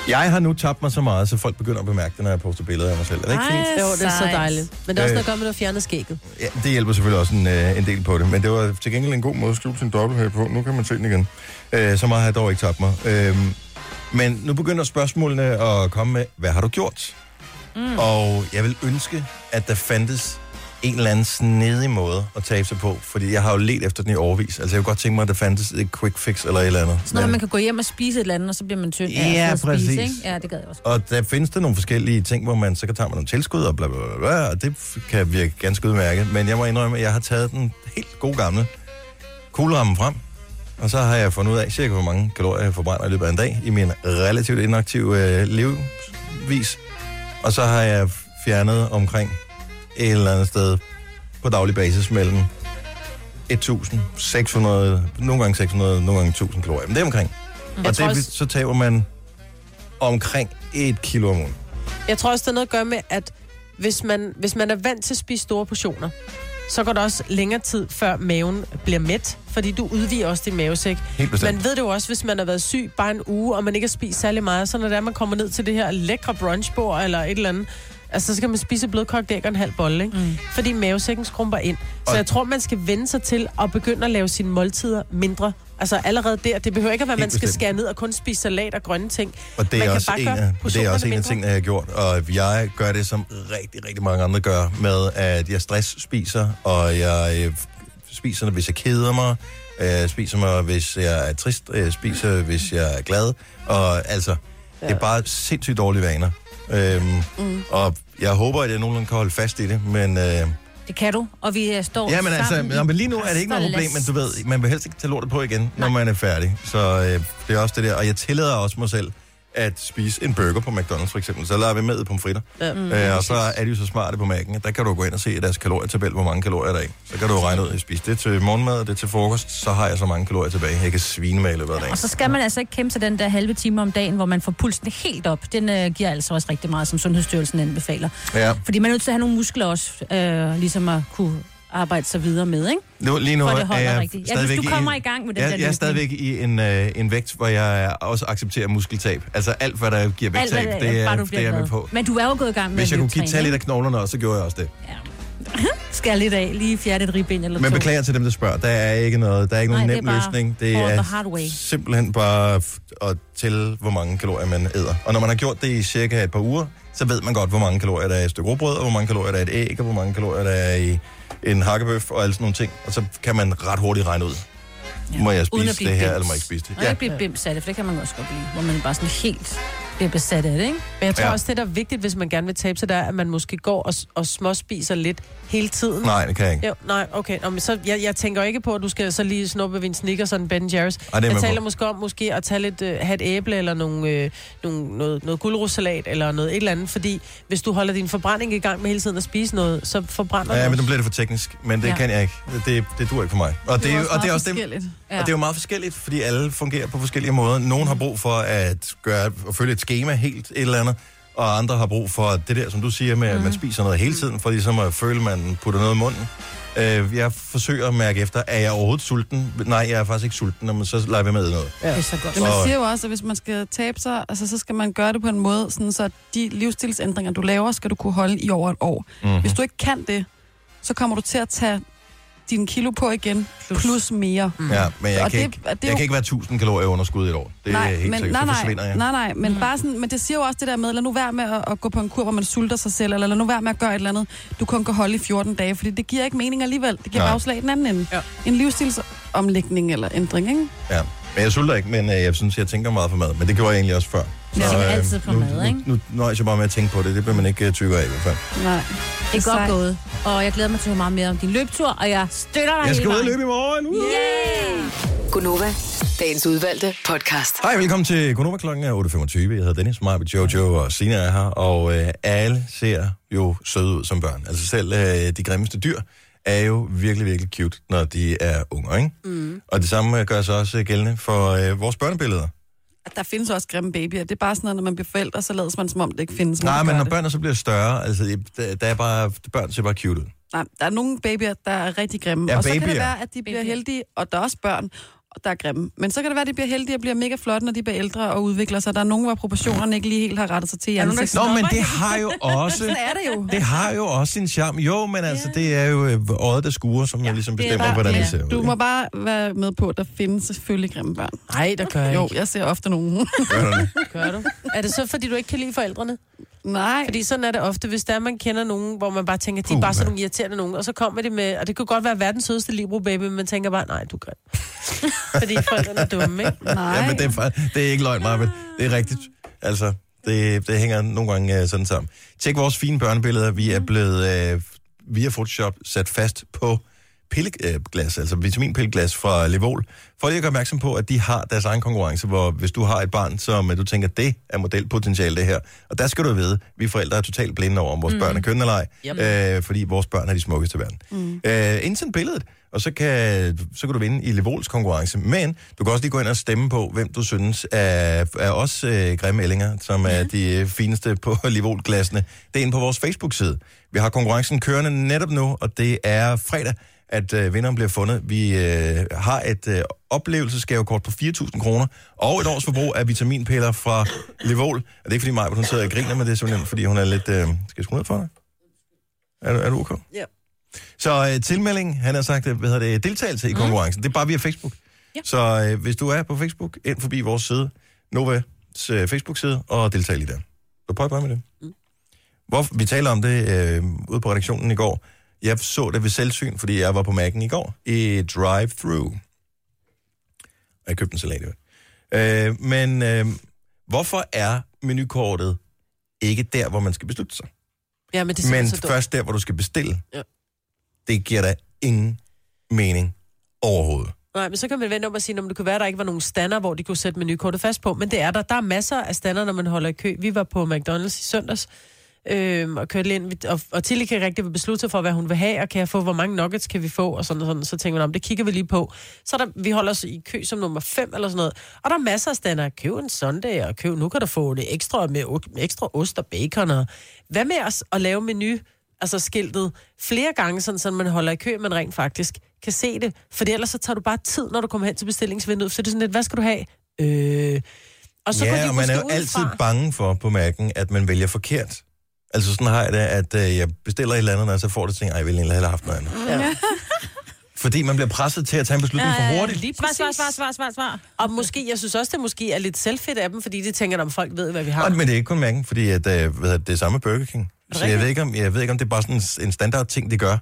Jeg har nu tabt mig så meget, så folk begynder at bemærke det, når jeg poster billeder af mig selv. Er det ikke fint? jo, det er så dejligt. Men det er også Øh. noget at gøre med, at du fjerner skægget. Ja, det hjælper selvfølgelig også en, øh, en del på det. Men det var til gengæld en god måde at skrive sin dobbelthæl på. Nu kan man se den igen. Øh, så meget har jeg dog ikke tabt mig. Øh, men nu begynder spørgsmålene at komme med, hvad har du gjort? Mm. Og jeg vil ønske, at der fandtes en eller anden snedig måde at tabe sig på. Fordi jeg har jo let efter den i overvis. Altså jeg kunne godt tænke mig, at der fandtes et quick fix eller et eller andet. Sådan noget, man kan gå hjem og spise et eller andet, og så bliver man tynd. af Ja, og præcis. Spise, ikke? Ja, det gad jeg også. Og der findes der nogle forskellige ting, hvor man så kan tage nogle tilskud og bla bla bla, bla og det kan virke ganske udmærket. Men jeg må indrømme, at jeg har taget den helt gode gamle kuglerammen frem, og så har jeg fundet ud af cirka, hvor mange kalorier jeg forbrænder i løbet af en dag i min relativt inaktive øh, livsvis. Og så har jeg fjernet omkring et eller andet sted på daglig basis mellem 1.600, nogle gange 600, nogle gange 1.000 kalorier. Men det er omkring. Jeg Og det, også- så taber man omkring et kilo om ugen. Jeg tror også, det er noget at gøre med, at hvis man, hvis man er vant til at spise store portioner, så går der også længere tid, før maven bliver mæt, fordi du udvider også din mavesæk. Man ved det jo også, hvis man har været syg bare en uge, og man ikke har spist særlig meget, så når det er, man kommer ned til det her lækre brunchbord eller et eller andet, altså så skal man spise blødkogt æg og en halv bolle, ikke? Mm. fordi mavesækken skrumper ind. Så Og- jeg tror, man skal vende sig til at begynde at lave sine måltider mindre. Altså allerede der, det behøver ikke at være, at man skal skære ned og kun spise salat og grønne ting. Og det Man er, kan også bare en, gøre af, det er også en af tingene, jeg har gjort. Og jeg gør det, som rigtig, rigtig mange andre gør, med at jeg stress spiser, og jeg øh, spiser, hvis jeg keder mig, øh, spiser mig, hvis jeg er trist, øh, spiser, hvis jeg er glad. Og altså, Ja. Det er bare sindssygt dårlige vaner. Øhm, mm. Og jeg håber, at jeg nogenlunde kan holde fast i det, men... Øh, Det kan du, og vi øh, står Ja, men altså, sammen nå, men lige nu er det ikke noget problem, men du ved, man vil helst ikke tage lortet på igen, når man er færdig. Så øh, det er også det der. Og jeg tillader også mig selv at spise en burger på McDonald's for eksempel. Så lader vi med pomfritter. Ja. Mm, øh, og så er de jo så smarte på at Der kan du gå ind og se i deres kalorietabel, hvor mange kalorier der er. Så kan du regne ud, at jeg spiser det til morgenmad, og det til frokost, så har jeg så mange kalorier tilbage. Jeg kan svine med i løbet af dagen. Og så skal man altså ikke kæmpe sig den der halve time om dagen, hvor man får pulsen helt op. Den øh, giver altså også rigtig meget, som Sundhedsstyrelsen anbefaler. Ja. Fordi man er nødt til at have nogle muskler også, øh, ligesom at kunne arbejde sig videre med, ikke? Nu, lige nu For det er holder jeg rigtigt. Ja, hvis du i kommer en- i gang med den jeg, der Jeg er stadigvæk i en, øh, en vægt, hvor jeg også accepterer muskeltab. Altså alt, hvad der giver Alt, vægttab, hvad det, er, bare det er jeg med på. Men du er jo gået i gang med Hvis jeg kunne give tage lidt af knoglerne også, så gjorde jeg også det. Skær lidt af, lige fjerde et ribben eller Men to. beklager til dem, der spørger. Der er ikke noget, der er ikke Nej, nogen er nem løsning. Det er simpelthen bare at tælle, hvor mange kalorier man æder. Og når man har gjort det i cirka et par uger, så ved man godt, hvor mange kalorier der er i et stykke råbrød, og hvor mange kalorier der er i et æg, og hvor mange kalorier der er i en hakkebøf og alle sådan nogle ting. Og så kan man ret hurtigt regne ud. Ja. Må jeg Uden at spise det her, bims. eller må jeg ikke spise det? Og ikke blive bims af det, for det kan man også godt blive. Hvor man bare sådan helt bliver besat af det, ikke? Men jeg tror Ja. ja. også, det der er vigtigt, hvis man gerne vil tabe sig, der er, at man måske går og, og småspiser lidt hele tiden. Nej, det kan jeg ikke. Jo, nej, okay. Nå, men så, jeg, jeg tænker ikke på, at du skal så lige snuppe ved en Snickers og en Ben Jerry's. Ej, det jeg taler på. måske om måske at tage lidt, uh, have et æble eller nogle, øh, nogle, noget, noget guldrossalat eller noget et eller andet, fordi hvis du holder din forbrænding i gang med hele tiden at spise noget, så forbrænder Ja, du men nu bliver det for teknisk, men det Ja. ja. kan jeg ikke. Det, det dur ikke for mig. Og det, det er, jo- og det er også. Ja. Og det er jo meget forskelligt, fordi alle fungerer på forskellige måder. Nogle har brug for at, gøre, at følge et schema helt et eller andet, og andre har brug for det der, som du siger, med at Mhm. man spiser noget hele tiden, for ligesom at føle, at man putter noget i munden. Øh, jeg forsøger at mærke efter, er jeg overhovedet sulten? Nej, jeg er faktisk ikke sulten, men så lader vi med noget. Det er så godt. Men man siger jo også, at hvis man skal tabe sig, altså, så skal man gøre det på en måde, sådan, så de livsstilsændringer, du laver, skal du kunne holde i over et år. Mm-hmm. Hvis du ikke kan det, så kommer du til at tage dine kilo på igen, plus, plus mere. Mm. Ja, men jeg, Og kan, det- ikke, det er jeg jo- kan ikke være 1000 kalorier underskud i et år. Det er nej, helt men, sikkert, nej, så nej, forsvinder jeg. nej, nej, men, mm. bare sådan, men det siger jo også det der med, lad nu være med at, at gå på en kur, hvor man sulter sig selv, eller lad nu være med at gøre et eller andet, du kun kan holde i 14 dage, fordi det giver ikke mening alligevel. Det giver Nej. afslag i den anden ende. Ja. En livsstilsomlægning eller ændring, ikke? Ja. Men jeg sulter ikke, men øh, jeg synes, jeg tænker meget for mad. Men det gjorde jeg egentlig også før. Ja, Så, tænker øh, altid på nu, mad, ikke? Nu, nu nøjes jeg bare med at tænke på det. Det bliver man ikke uh, tykkere af i hvert fald. Nej. Det er godt gået. Og jeg glæder mig til at høre meget mere om din løbetur, og jeg støtter dig Jeg skal ud og løbe i morgen. Uh! Yay! Gunova, dagens udvalgte podcast. Hej, velkommen til Konoba klokken er 8.25. Jeg hedder Dennis, mig, Jojo og Sina er her, og øh, alle ser jo søde ud som børn. Altså selv øh, de grimmeste dyr er jo virkelig, virkelig cute, når de er unge, ikke? Mm. Og det samme øh, gør sig også gældende for øh, vores børnebilleder. Der findes også grimme babyer. Det er bare sådan noget, når man bliver forældre, så lader man som om, det ikke findes. Nej, men når det. børnene så bliver større, altså der, er bare, børn ser bare cute ud. Nej, der er nogle babyer, der er rigtig grimme. Ja, og så kan babyer. det være, at de bliver heldige, og der er også børn, der er grimme. Men så kan det være, at de bliver heldige og bliver mega flotte, når de bliver ældre og udvikler sig. Der er nogen, hvor proportionerne ikke lige helt har rettet sig til i nogen. Nå, men det har jo også... Sådan er det jo. Det har jo også sin charme. Jo, men altså, det er jo øh, øjet, der skuer, som ja, ligesom det er bestemmer, bare- hvordan ja. det ser ud. Du må bare være med på, at der findes selvfølgelig grimme børn. Nej, der gør jeg Jo, jeg ser ofte nogen. Gør du det? Gør du? Er det så, fordi du ikke kan lide forældrene? Nej. Fordi sådan er det ofte, hvis der man kender nogen, hvor man bare tænker, de er bare sådan nogle irriterende nogen, og så kommer de med, og det kunne godt være verdens sødeste Libro baby, men man tænker bare, nej, du grim. Fordi forældrene er dumme, ikke? Nej. Ja, men det er, det er ikke løgn, Marvind. Det er rigtigt. Altså, det, det hænger nogle gange uh, sådan sammen. Tjek vores fine børnebilleder. Vi er blevet uh, via Photoshop sat fast på pilleglas, altså vitaminpilleglas fra Levol, for lige at gøre opmærksom på, at de har deres egen konkurrence, hvor hvis du har et barn, som du tænker, det er modelpotentiale det her, og der skal du vide, vi forældre er totalt blinde over, om vores mm. børn er køn eller ej, Yep. øh, fordi vores børn er de smukkeste i verden. Mm. Øh, indsend billedet, og så kan, så kan du vinde i Levols konkurrence. Men du kan også lige gå ind og stemme på, hvem du synes er, er os øh, grimme ællinger, som er de øh, fineste på Levol-glassene. Det er inde på vores Facebook-side. Vi har konkurrencen kørende netop nu, og det er fredag, at øh, vinderen bliver fundet. Vi øh, har et øh, oplevelsesgavekort på 4.000 kroner, og et års forbrug af vitaminpiller fra Levol. Og det er ikke fordi mig, hun sidder og griner, men det er simpelthen fordi hun er lidt... Øh, skal jeg skrue ned for dig? Er, du- er du okay? Ja. Så øh, tilmelding, han har sagt, øh, hvad hedder det, deltagelse i konkurrencen, det er bare via Facebook. Ja. Så øh, hvis du er på Facebook, ind forbi vores side, Novas øh, Facebook-side, og deltag lige der. Så prøv bare med det. Mm. Hvor, vi taler om det øh, ude på redaktionen i går. Jeg så det ved selvsyn, fordi jeg var på Mac'en i går, i drive-thru. Og jeg købte en salat, øh, Men øh, Hvorfor er menukortet ikke der, hvor man skal beslutte sig? Ja, men det Men så dumt. først der, hvor du skal bestille. Ja. Det giver da ingen mening overhovedet. Nej, men så kan man vente om at sige, om det kunne være, at der ikke var nogen stander, hvor de kunne sætte menukortet fast på. Men det er der. Der er masser af stander, når man holder i kø. Vi var på McDonald's i søndags, øhm, og kørte ind, og, og Tilly kan rigtig beslutte sig for, hvad hun vil have, og kan jeg få, hvor mange nuggets kan vi få, og sådan og sådan. Så tænker man, om det kigger vi lige på. Så er der, vi holder os i kø som nummer 5 eller sådan noget. Og der er masser af stander. Køb en sundae, og køb, nu kan du få det ekstra med, med ekstra ost og bacon. Og hvad med os at lave menu, altså skiltet, flere gange, sådan, så man holder i kø, men rent faktisk kan se det. For ellers så tager du bare tid, når du kommer hen til bestillingsvinduet. Så det er sådan lidt, hvad skal du have? Øh... Og så ja, og man er jo udefra. altid bange for på mærken, at man vælger forkert. Altså sådan har jeg det, at øh, jeg bestiller et eller andet, og så får det ting, ej, jeg ville egentlig have haft noget andet. Ja. Fordi man bliver presset til at tage en beslutning for hurtigt. Lige Svar, svar, svar, svar, svar, svar. Og måske, jeg synes også, det måske er lidt selvfedt af dem, fordi de tænker, om folk ved, hvad vi har. Og, men det er ikke kun mærken, fordi at, øh, hvad det, det er samme Burger King. Så jeg ved, ikke, om, jeg ved ikke, om det er bare sådan en, en standard ting, de gør.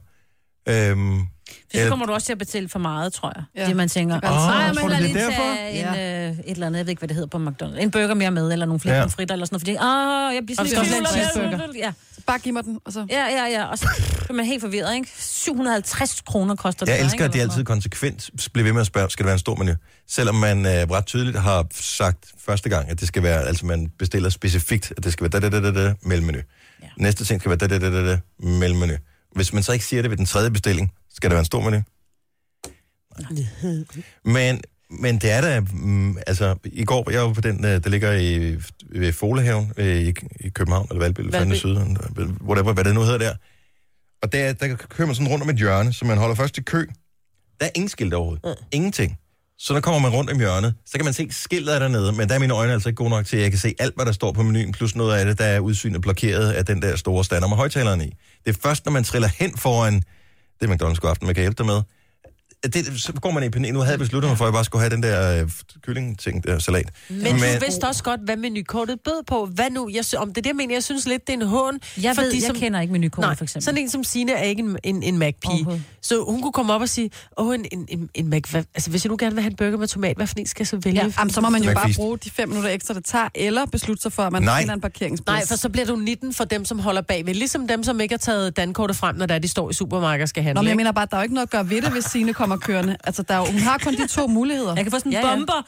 Øhm, For så kommer du også til at betale for meget, tror jeg. Ja. Det man tænker, åh, oh, jeg tror du, det lige er derfor? en, øh, et eller andet, jeg ved ikke, hvad det hedder på McDonald's. En burger mere med, eller nogle flere Ja. fritter, eller sådan noget, fordi, åh, jeg bliver sådan lidt tvivl, cheeseburger. Ja. Bare giv mig den, og så... ja, ja, ja, og så bliver man helt forvirret, ikke? 750 kroner koster det. jeg så, elsker, at de altid konsekvent bliver ved med at spørge, skal det være en stor menu? Selvom man øh, ret tydeligt har sagt første gang, at det skal være, altså man bestiller specifikt, at det skal være da da da da da mellemenu. Ja. Næste ting skal være da da da da da mellemenu. Hvis man så ikke siger det ved den tredje bestilling, skal det være en stor menu? Men, men det er da, mm, altså i går, jeg var på den, øh, der ligger i, ved Folehaven øh, i, i København, eller Valby, eller Valby. Syd, whatever, hvad det nu hedder der. Og der, der kører man sådan rundt om et hjørne, så man holder først i kø. Der er ingen skilt overhovedet. Mm. Ingenting. Så der kommer man rundt om hjørnet, så kan man se skiltet dernede, men der er mine øjne altså ikke gode nok til, at jeg kan se alt, hvad der står på menuen, plus noget af det, der er udsynet blokeret af den der store stander med højtaleren i. Det er først, når man triller hen foran, det er McDonald's god aften, man kan hjælpe dig med, det, så går man i panik. Nu havde jeg besluttet mig for, at jeg bare skulle have den der øh, kylling-ting, der salat. Men, men du vidste også godt, hvad menukortet bød på. Hvad nu? Jeg, sy- om det er jeg mener, jeg synes lidt, det er en hån. Jeg for ved, de, jeg som- kender ikke menukortet, Nej, for eksempel. sådan en som Sine er ikke en, en, en Mac-pige. Så hun kunne komme op og sige, åh, en, en, en, en Mac... Hvad, altså, hvis jeg nu gerne vil have en burger med tomat, hvad for en skal jeg så vælge? Ja, jamen, så må man jo bare bruge de fem minutter ekstra, det tager, eller beslutte sig for, at man Nej. finder en parkeringsplads. Nej, for så bliver du 19 for dem, som holder bagved. Ligesom dem, som ikke har taget dankortet frem, når der de står i supermarkedet og skal handle. Nå, men jeg mener bare, der er jo ikke noget at gøre ved det, hvis Signe kommer kørende. Altså, der er jo, hun har kun de to muligheder. Jeg kan få sådan en Ja, ja. bomber.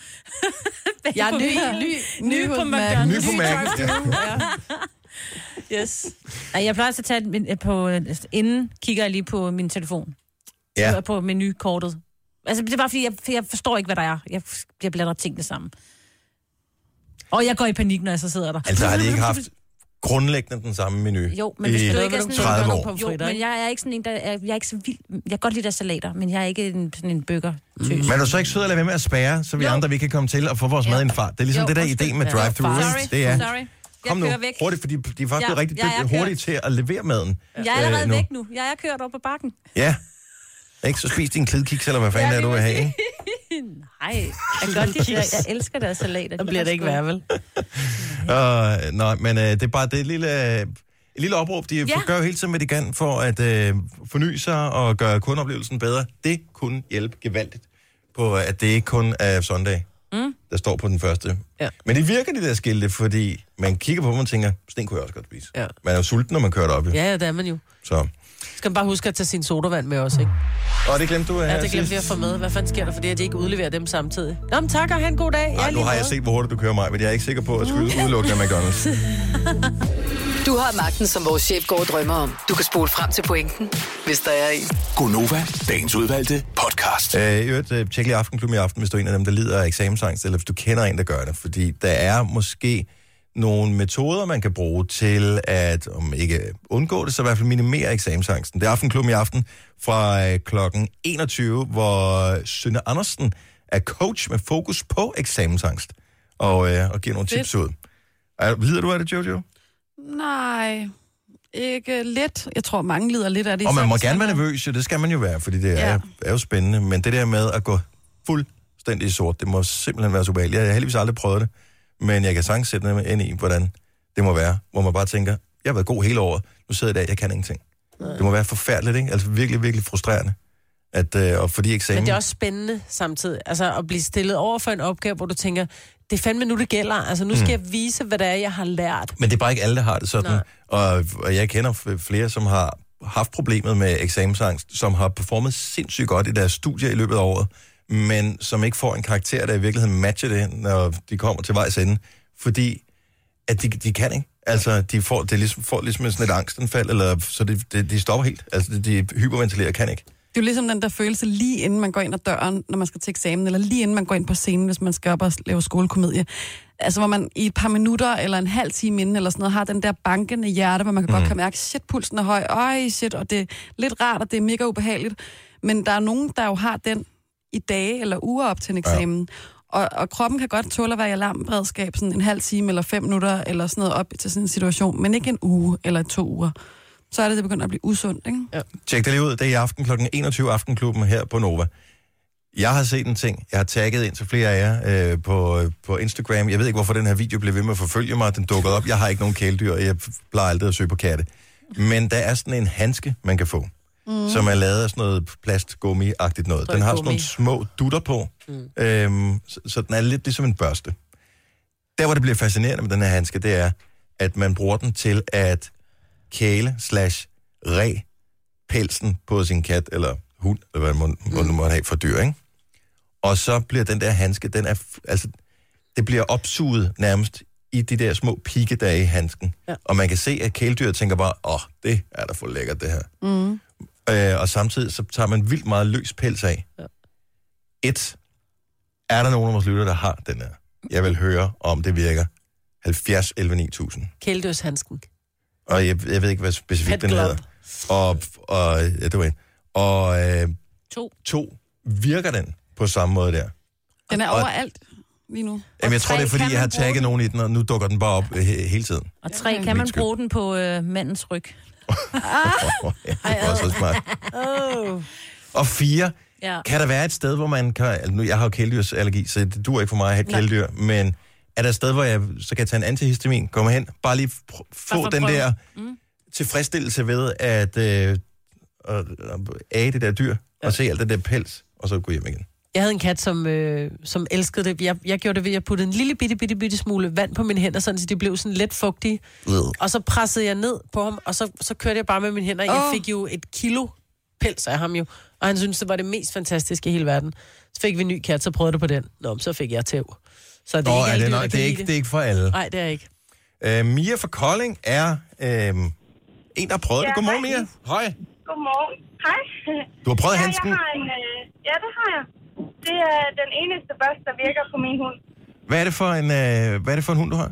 Jeg er ny, ny, ny hos på Mac. McDonald's. Ny på Mac'en, ja. Yes. Ej, jeg plejer altså at tage min, øh, på... Inden kigger jeg lige på min telefon. Ja. Ja. På menukortet. Altså, det er bare fordi, jeg, jeg forstår ikke, hvad der er. Jeg, jeg blander tingene sammen. Og jeg går i panik, når jeg så sidder der. Altså har de ikke haft grundlæggende den samme menu Jo, men hvis du ikke er sådan 30 en, Jo, men jeg er ikke sådan en, der er, jeg er ikke så vild. Jeg kan godt lide der salater, men jeg er ikke en, sådan en burger tøs. Men er du så ikke sød at lade være med at spære, så vi Jo. andre vi kan komme til og få vores mad i en fart? Det er ligesom Jo, det der idé med Ja. drive-thru. Sorry, Det er, sorry. Kom nu, væk. hurtigt, fordi de er faktisk Ja, rigtig kørt. hurtigt til at levere maden. Jeg er allerede øh, nu. væk nu. Jeg er kørt over på bakken. Ja. Ikke så spis din klidkiks, eller hvad fanden Ja, er du det vil have, ikke? Nej, jeg, godt lide, jeg, jeg elsker deres salater. Der bliver det ikke værre, vel? Uh, nej, men uh, det er bare det et lille, et lille opråb. De ja. Gør jo hele tiden, hvad de kan for at uh, forny sig og gøre kundeoplevelsen bedre. Det kunne hjælpe gevaldigt på, at det ikke kun er søndag, mm. der står på den første. Ja. Men det virker, de der skilte, fordi man kigger på dem og tænker, sådan en kunne jeg også godt spise. Ja. Man er jo sulten, når man kører derop. Ja. Ja, ja, det er man jo. Så. Skal man bare huske at tage sin sodavand med også, ikke? Og det glemte du her Ja, det glemte vi at få med. Hvad fanden sker der, fordi at de ikke udleverer dem samtidig? Nå, men tak og have en god dag. Ej, nu har jeg set, hvor hurtigt du kører mig, men jeg er ikke sikker på at skulle udelukke af McDonald's. Du har magten, som vores chef går og drømmer om. Du kan spole frem til pointen, hvis der er en. Gonova, dagens udvalgte podcast. Øh, i øvrigt, øh, tjek lige Aftenklubben i aften, hvis du er en af dem, der lider af eksamensangst, eller hvis du kender en, der gør det. Fordi der er måske nogle metoder, man kan bruge til at, om ikke undgå det, så i hvert fald minimere eksamensangsten. Det er Aftenklubben i aften fra øh, klokken 21, hvor Sønne Andersen er coach med fokus på eksamensangst, og, øh, og giver nogle Fedt. tips ud. Er, du af det, Jojo? Nej, ikke lidt. Jeg tror, mange lider lidt af det. Og man må gerne være nervøs, jo, det skal man jo være, fordi det er, Ja. er jo spændende. Men det der med at gå fuldstændig sort, det må simpelthen være så ubehageligt. Jeg har heldigvis aldrig prøvet det, men jeg kan sagtens sætte mig ind i, hvordan det må være. Hvor man bare tænker, jeg har været god hele året, nu sidder jeg der, jeg kan ingenting. Det må være forfærdeligt, ikke? Altså virkelig, virkelig frustrerende. At, øh, og fordi eksamen... Men det er også spændende samtidig. Altså at blive stillet over for en opgave, hvor du tænker, det er fandme nu, det gælder. Altså nu skal jeg vise, hvad det er, jeg har lært. Men det er bare ikke alle, der har det sådan. Nej. Og, og jeg kender flere, som har haft problemet med eksamensangst, som har performet sindssygt godt i deres studier i løbet af året, men som ikke får en karakter, der i virkeligheden matcher det, når de kommer til vejs ende. Fordi at de, de kan ikke. Altså, de får, det ligesom, får ligesom sådan et angstanfald, eller, så de, de, de stopper helt. Altså, de, de hyperventilerer kan ikke. Det er jo ligesom den der følelse lige inden man går ind ad døren, når man skal til eksamen, eller lige inden man går ind på scenen, hvis man skal op og lave skolekomedie. Altså, hvor man i et par minutter eller en halv time inden, eller sådan noget, har den der bankende hjerte, hvor man kan mm. godt kan mærke, shit, pulsen er høj, øj, shit, og det er lidt rart, og det er mega ubehageligt. Men der er nogen, der jo har den i dage eller uger op til en eksamen. Ja. Og, og kroppen kan godt tåle at være i alarmberedskab sådan en halv time eller fem minutter, eller sådan noget op til sådan en situation, men ikke en uge eller to uger. Så er det, det begynder at blive usundt, ikke? Ja. Tjek det lige ud. Det er i aften kl. 21 Aftenklubben her på Nova. Jeg har set en ting. Jeg har tagget ind til flere af jer øh, på, på Instagram. Jeg ved ikke, hvorfor den her video blev ved med at forfølge mig. Den dukkede op. Jeg har ikke nogen kæledyr, og jeg plejer aldrig at søge på katte. Men der er sådan en handske, man kan få, mm. som er lavet af sådan noget plastgummi-agtigt noget. Den har sådan nogle små dutter på, mm. øhm, så, så den er lidt ligesom en børste. Der, hvor det bliver fascinerende med den her handske, det er, at man bruger den til at kæle slash re pelsen på sin kat eller hund, eller hvad man, mm. man må have for dyr, ikke? Og så bliver den der handske, den er, altså, det bliver opsuget nærmest i de der små pigge, der er i handsken. Ja. Og man kan se, at kæledyret tænker bare, åh, oh, det er da for lækkert, det her. Mm. Øh, og samtidig så tager man vildt meget løs pels af. Ja. Et, er der nogen af vores lytter, der har den her? Jeg vil høre, om det virker. 70 11 9000. Kældøshandsken. Og jeg, jeg ved ikke, hvad specifikt den hedder. Og, og ja, det var en. Og øh, To. to, virker den på samme måde der? Den er Og- overalt lige nu. Jamen, jeg tror, det er, fordi jeg har tagget nogen i den, og nu dukker den bare op øh, he- hele tiden. Og tre, Ja. kan man bruge den på øh, mandens ryg? Det er også smart. Oh. Og fire, Ja. kan der være et sted, hvor man kan... Altså, nu, jeg har jo kældyrsallergi, så det dur ikke for mig at have Nej. kæledyr, men er der et sted, hvor jeg så kan jeg tage en antihistamin, komme hen, bare lige pr- få den prøve. der Mm. tilfredsstillelse ved at øh, at age det der dyr, ja. og se alt det der pels, og så gå hjem igen. Jeg havde en kat, som, øh, som elskede det. Jeg, jeg gjorde det ved, at jeg puttede en lille bitte, bitte, bitte smule vand på mine hænder, sådan, så de blev sådan lidt fugtige. Og så pressede jeg ned på ham, og så, så kørte jeg bare med mine hænder. Jeg Åh. fik jo et kilo pels af ham jo, og han syntes, det var det mest fantastiske i hele verden. Så fik vi en ny kat, så prøvede jeg på den. Nå, så fik jeg tæv. Så det er Nå, ikke er det, nok, det, er ikke, det er ikke for alle. Nej, det er ikke. Øh, Mia fra Kolding er øh, en, der har prøvet det. Ja, Godmorgen, hej. Mia. Hej. Godmorgen. Hej. Du har prøvet ja, handsken. jeg har en, øh, ja, det har jeg. Det er den eneste børste, der virker på min hund. Hvad er det for en, øh, hvad er det for en hund, du har?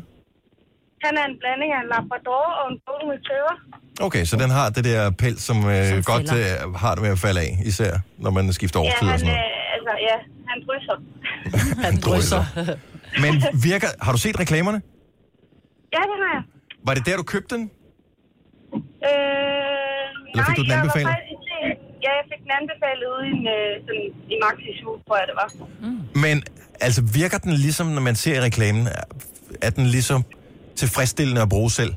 Han er en blanding af en labrador og en golden retriever. Okay, så den har det der pels, som, øh, Som godt øh, har det med at falde af, især når man skifter Ja, årstid og han, sådan noget. øh, altså, ja, han drysser. Han drysser. Men virker, har du set reklamerne? Ja, det har jeg. Var det der, du købte den? Øh, Eller fik nej, du den jeg var anbefalet? faktisk, ja, jeg fik den anbefalet ude i, en, øh, sådan, i Maxi Zoo, tror jeg det var. Men altså, virker den ligesom, når man ser reklamen, er den ligesom tilfredsstillende at bruge selv?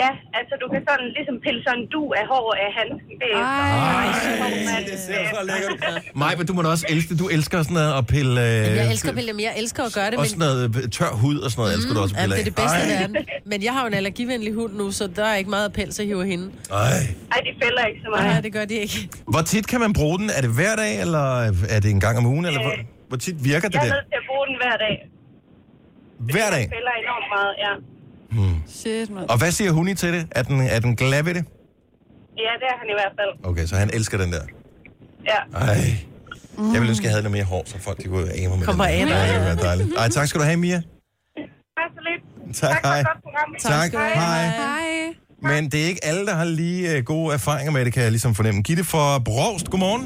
Ja, altså du kan sådan ligesom pille sådan en du af hår af handsken. Det er Ej, det ser så lækkert ud. Maj, men du må da også elske, du elsker sådan noget at pille... Øh, Jeg elsker at pille, men jeg elsker at gøre det, Og sådan noget øh, tør hud og sådan noget, elsker du også at ja, pille det er det bedste af. verden. Men jeg har jo en allergivenlig hund nu, så der er ikke meget pels at hive hende. Ej. Ej. Ej, de fælder ikke så meget. Nej, det gør de ikke. Hvor tit kan man bruge den? Er det hver dag, eller er det en gang om ugen? Eller hvor, hvor tit virker det Jeg er der? nødt til at bruge den hver dag. Hver dag? Den fælder enormt meget, ja. Shit, man. Og hvad siger hun til det? Er den, er den glad ved det? Ja, det er han i hvert fald. Okay, så han elsker den der. Ja. Ej. Jeg ville ønske, jeg havde noget mere hår, så folk de kunne af mig med Kom den. Ja, det ville dejligt. Ej, tak skal du have, Mia. Tak så lidt. Tak, for hej. program. Tak, hej. Hej. Men det er ikke alle, der har lige uh, gode erfaringer med det, kan jeg ligesom fornemme. Gitte fra Brost, godmorgen.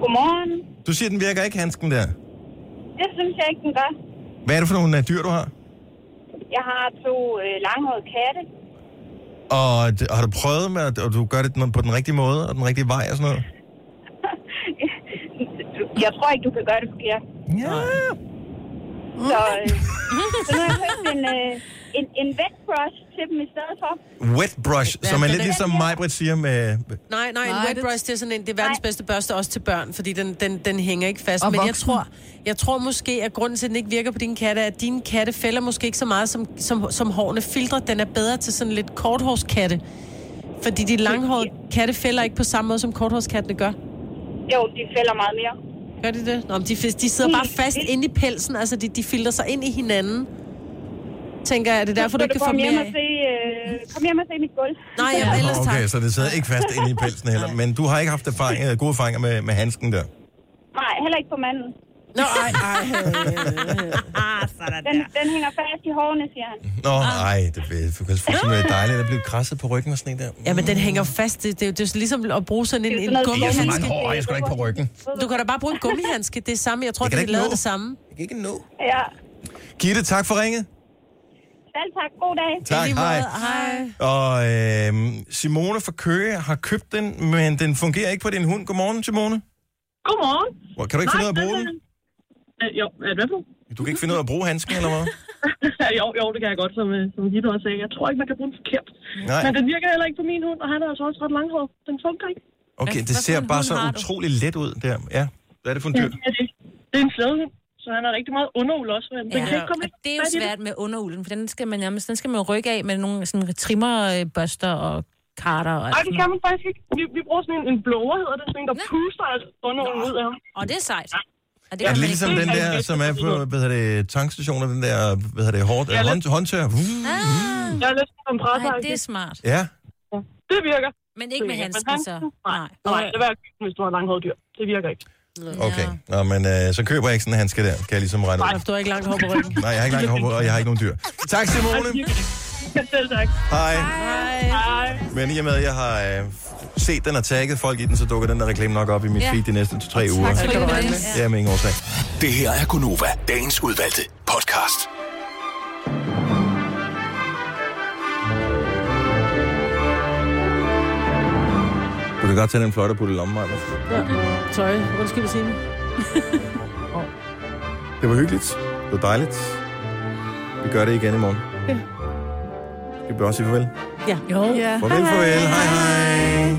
Godmorgen. Du siger, den virker ikke, handsken der. Det synes jeg ikke, den gør. Hvad er det for nogle uh, dyr, du har? Jeg har to øh, langhårede katte. Og d- har du prøvet med, at og du gør det på den rigtige måde, og den rigtige vej og sådan noget? Jeg tror ikke, du kan gøre det forkert. Ja. Så, øh, så nu har jeg købt en, øh, en, en wet brush til dem i stedet for. Wet brush, Ja, som er lidt ligesom mig, Britt siger med... Nej, nej, en Nej, wet det- brush, det er sådan en, det er verdens Nej. bedste børste også til børn, fordi den, den, den hænger ikke fast. Og Men jeg voksen. tror, jeg tror måske, at grunden til, at den ikke virker på dine katte, er, at dine katte fælder måske ikke så meget, som, som, som hårene filtrer. Den er bedre til sådan lidt korthårskatte. Fordi de langhårede katte fælder ikke på samme måde, som korthårskattene gør. Jo, de fælder meget mere. Gør de det? Nå, men de, de sidder bare fast inde i pelsen, altså de, de filter sig ind i hinanden. Tænker jeg, er det derfor, du ikke kan få kom hjem mere og af? se, øh, kom hjem og se mit gulv. Nej, ja, ellers tak. Okay, så det sidder ikke fast inde i pelsen heller. Men du har ikke haft erfaring, øh, gode erfaringer med, med handsken der? Nej, heller ikke på manden. Nå, ej, ej. Ah, sådan Den, den hænger fast i hårene, siger han. Nå, ej, det er fuldstændig dejligt at blive krasset på ryggen og sådan en der. Ja, men den hænger fast. Det, det, er jo- det er jo ligesom at bruge sådan en, er en noget Jeg har så gummihandske. mange hår, jeg skal ikke på ryggen. Du kan da bare bruge en gummihandske. Det er samme. Jeg tror, Jeg kan det er lavet det samme. Jeg kan ikke nå. Ja, Gitte, tak for ringet. Selv tak. God dag. Tak, hej. Hej. Og øh, Simone fra Køge har købt den, men den fungerer ikke på din hund. Godmorgen, Simone. Godmorgen. Hvor- Kan du ikke finde ud af at bruge den? Øh, jo, er det? Du kan ikke finde ud af at bruge handsken, eller hvad? jo, jo, det kan jeg godt, som, øh, som Gitte også sagde. Jeg tror ikke, man kan bruge den forkert. Nej. Men den virker heller ikke på min hund, og han er altså også ret langhåret. Den fungerer ikke. Okay, Hvad- det ser bare så utrolig let ud der. Ja, hvad er det for en dyr? Ja, det, det er en slædehund, så han har rigtig meget underul også. Men den kan ikke komme Og ind. det er jo svært med underulden, for den skal man nærmest den skal man jo rykke af med nogle sådan trimmerbørster og karter. Og Nej, det kan man faktisk ikke. Vi, vi bruger sådan en, en blower, hedder det. Sådan en, der puster altså underulen ud af ham. Og det er sejt. Og det Er man ligesom den der, som er på, hvad hedder det, tankstationer, den der, hvad hedder det, hårdt, Ja, hånd, håndtør? Ah, Jeg er lidt som nej, det er smart. Ja, Det virker. Men ikke med handsken, så. Nej, Nej. nej, det er værd, hvis du har langhåret dyr. Det virker ikke. Okay. Nå, men øh, så køber jeg ikke sådan en handske der, kan jeg ligesom regne ud. Du har ikke langt hår på ryggen. Nej, jeg har ikke langt hår på, og jeg har ikke nogen dyr. Tak, Simone. Selv tak. Hej. Hej. Men i og med, at jeg har øh, set den og tagget folk i den, så dukker den der reklame nok op i mit Ja. feed de næste to-tre uger. Tak du have. Ja, med ingen årsag. Det her er Gunova, dagens udvalgte podcast. Kan godt tage den flotte putte i lommen, Maja. Ja. Sorry, undskyld, Signe. Det var hyggeligt. Det var dejligt. Vi gør det igen i morgen. Ja. Skal vi også sige farvel? Ja. Jo. Ja. Farvel, farvel. Hej, hej.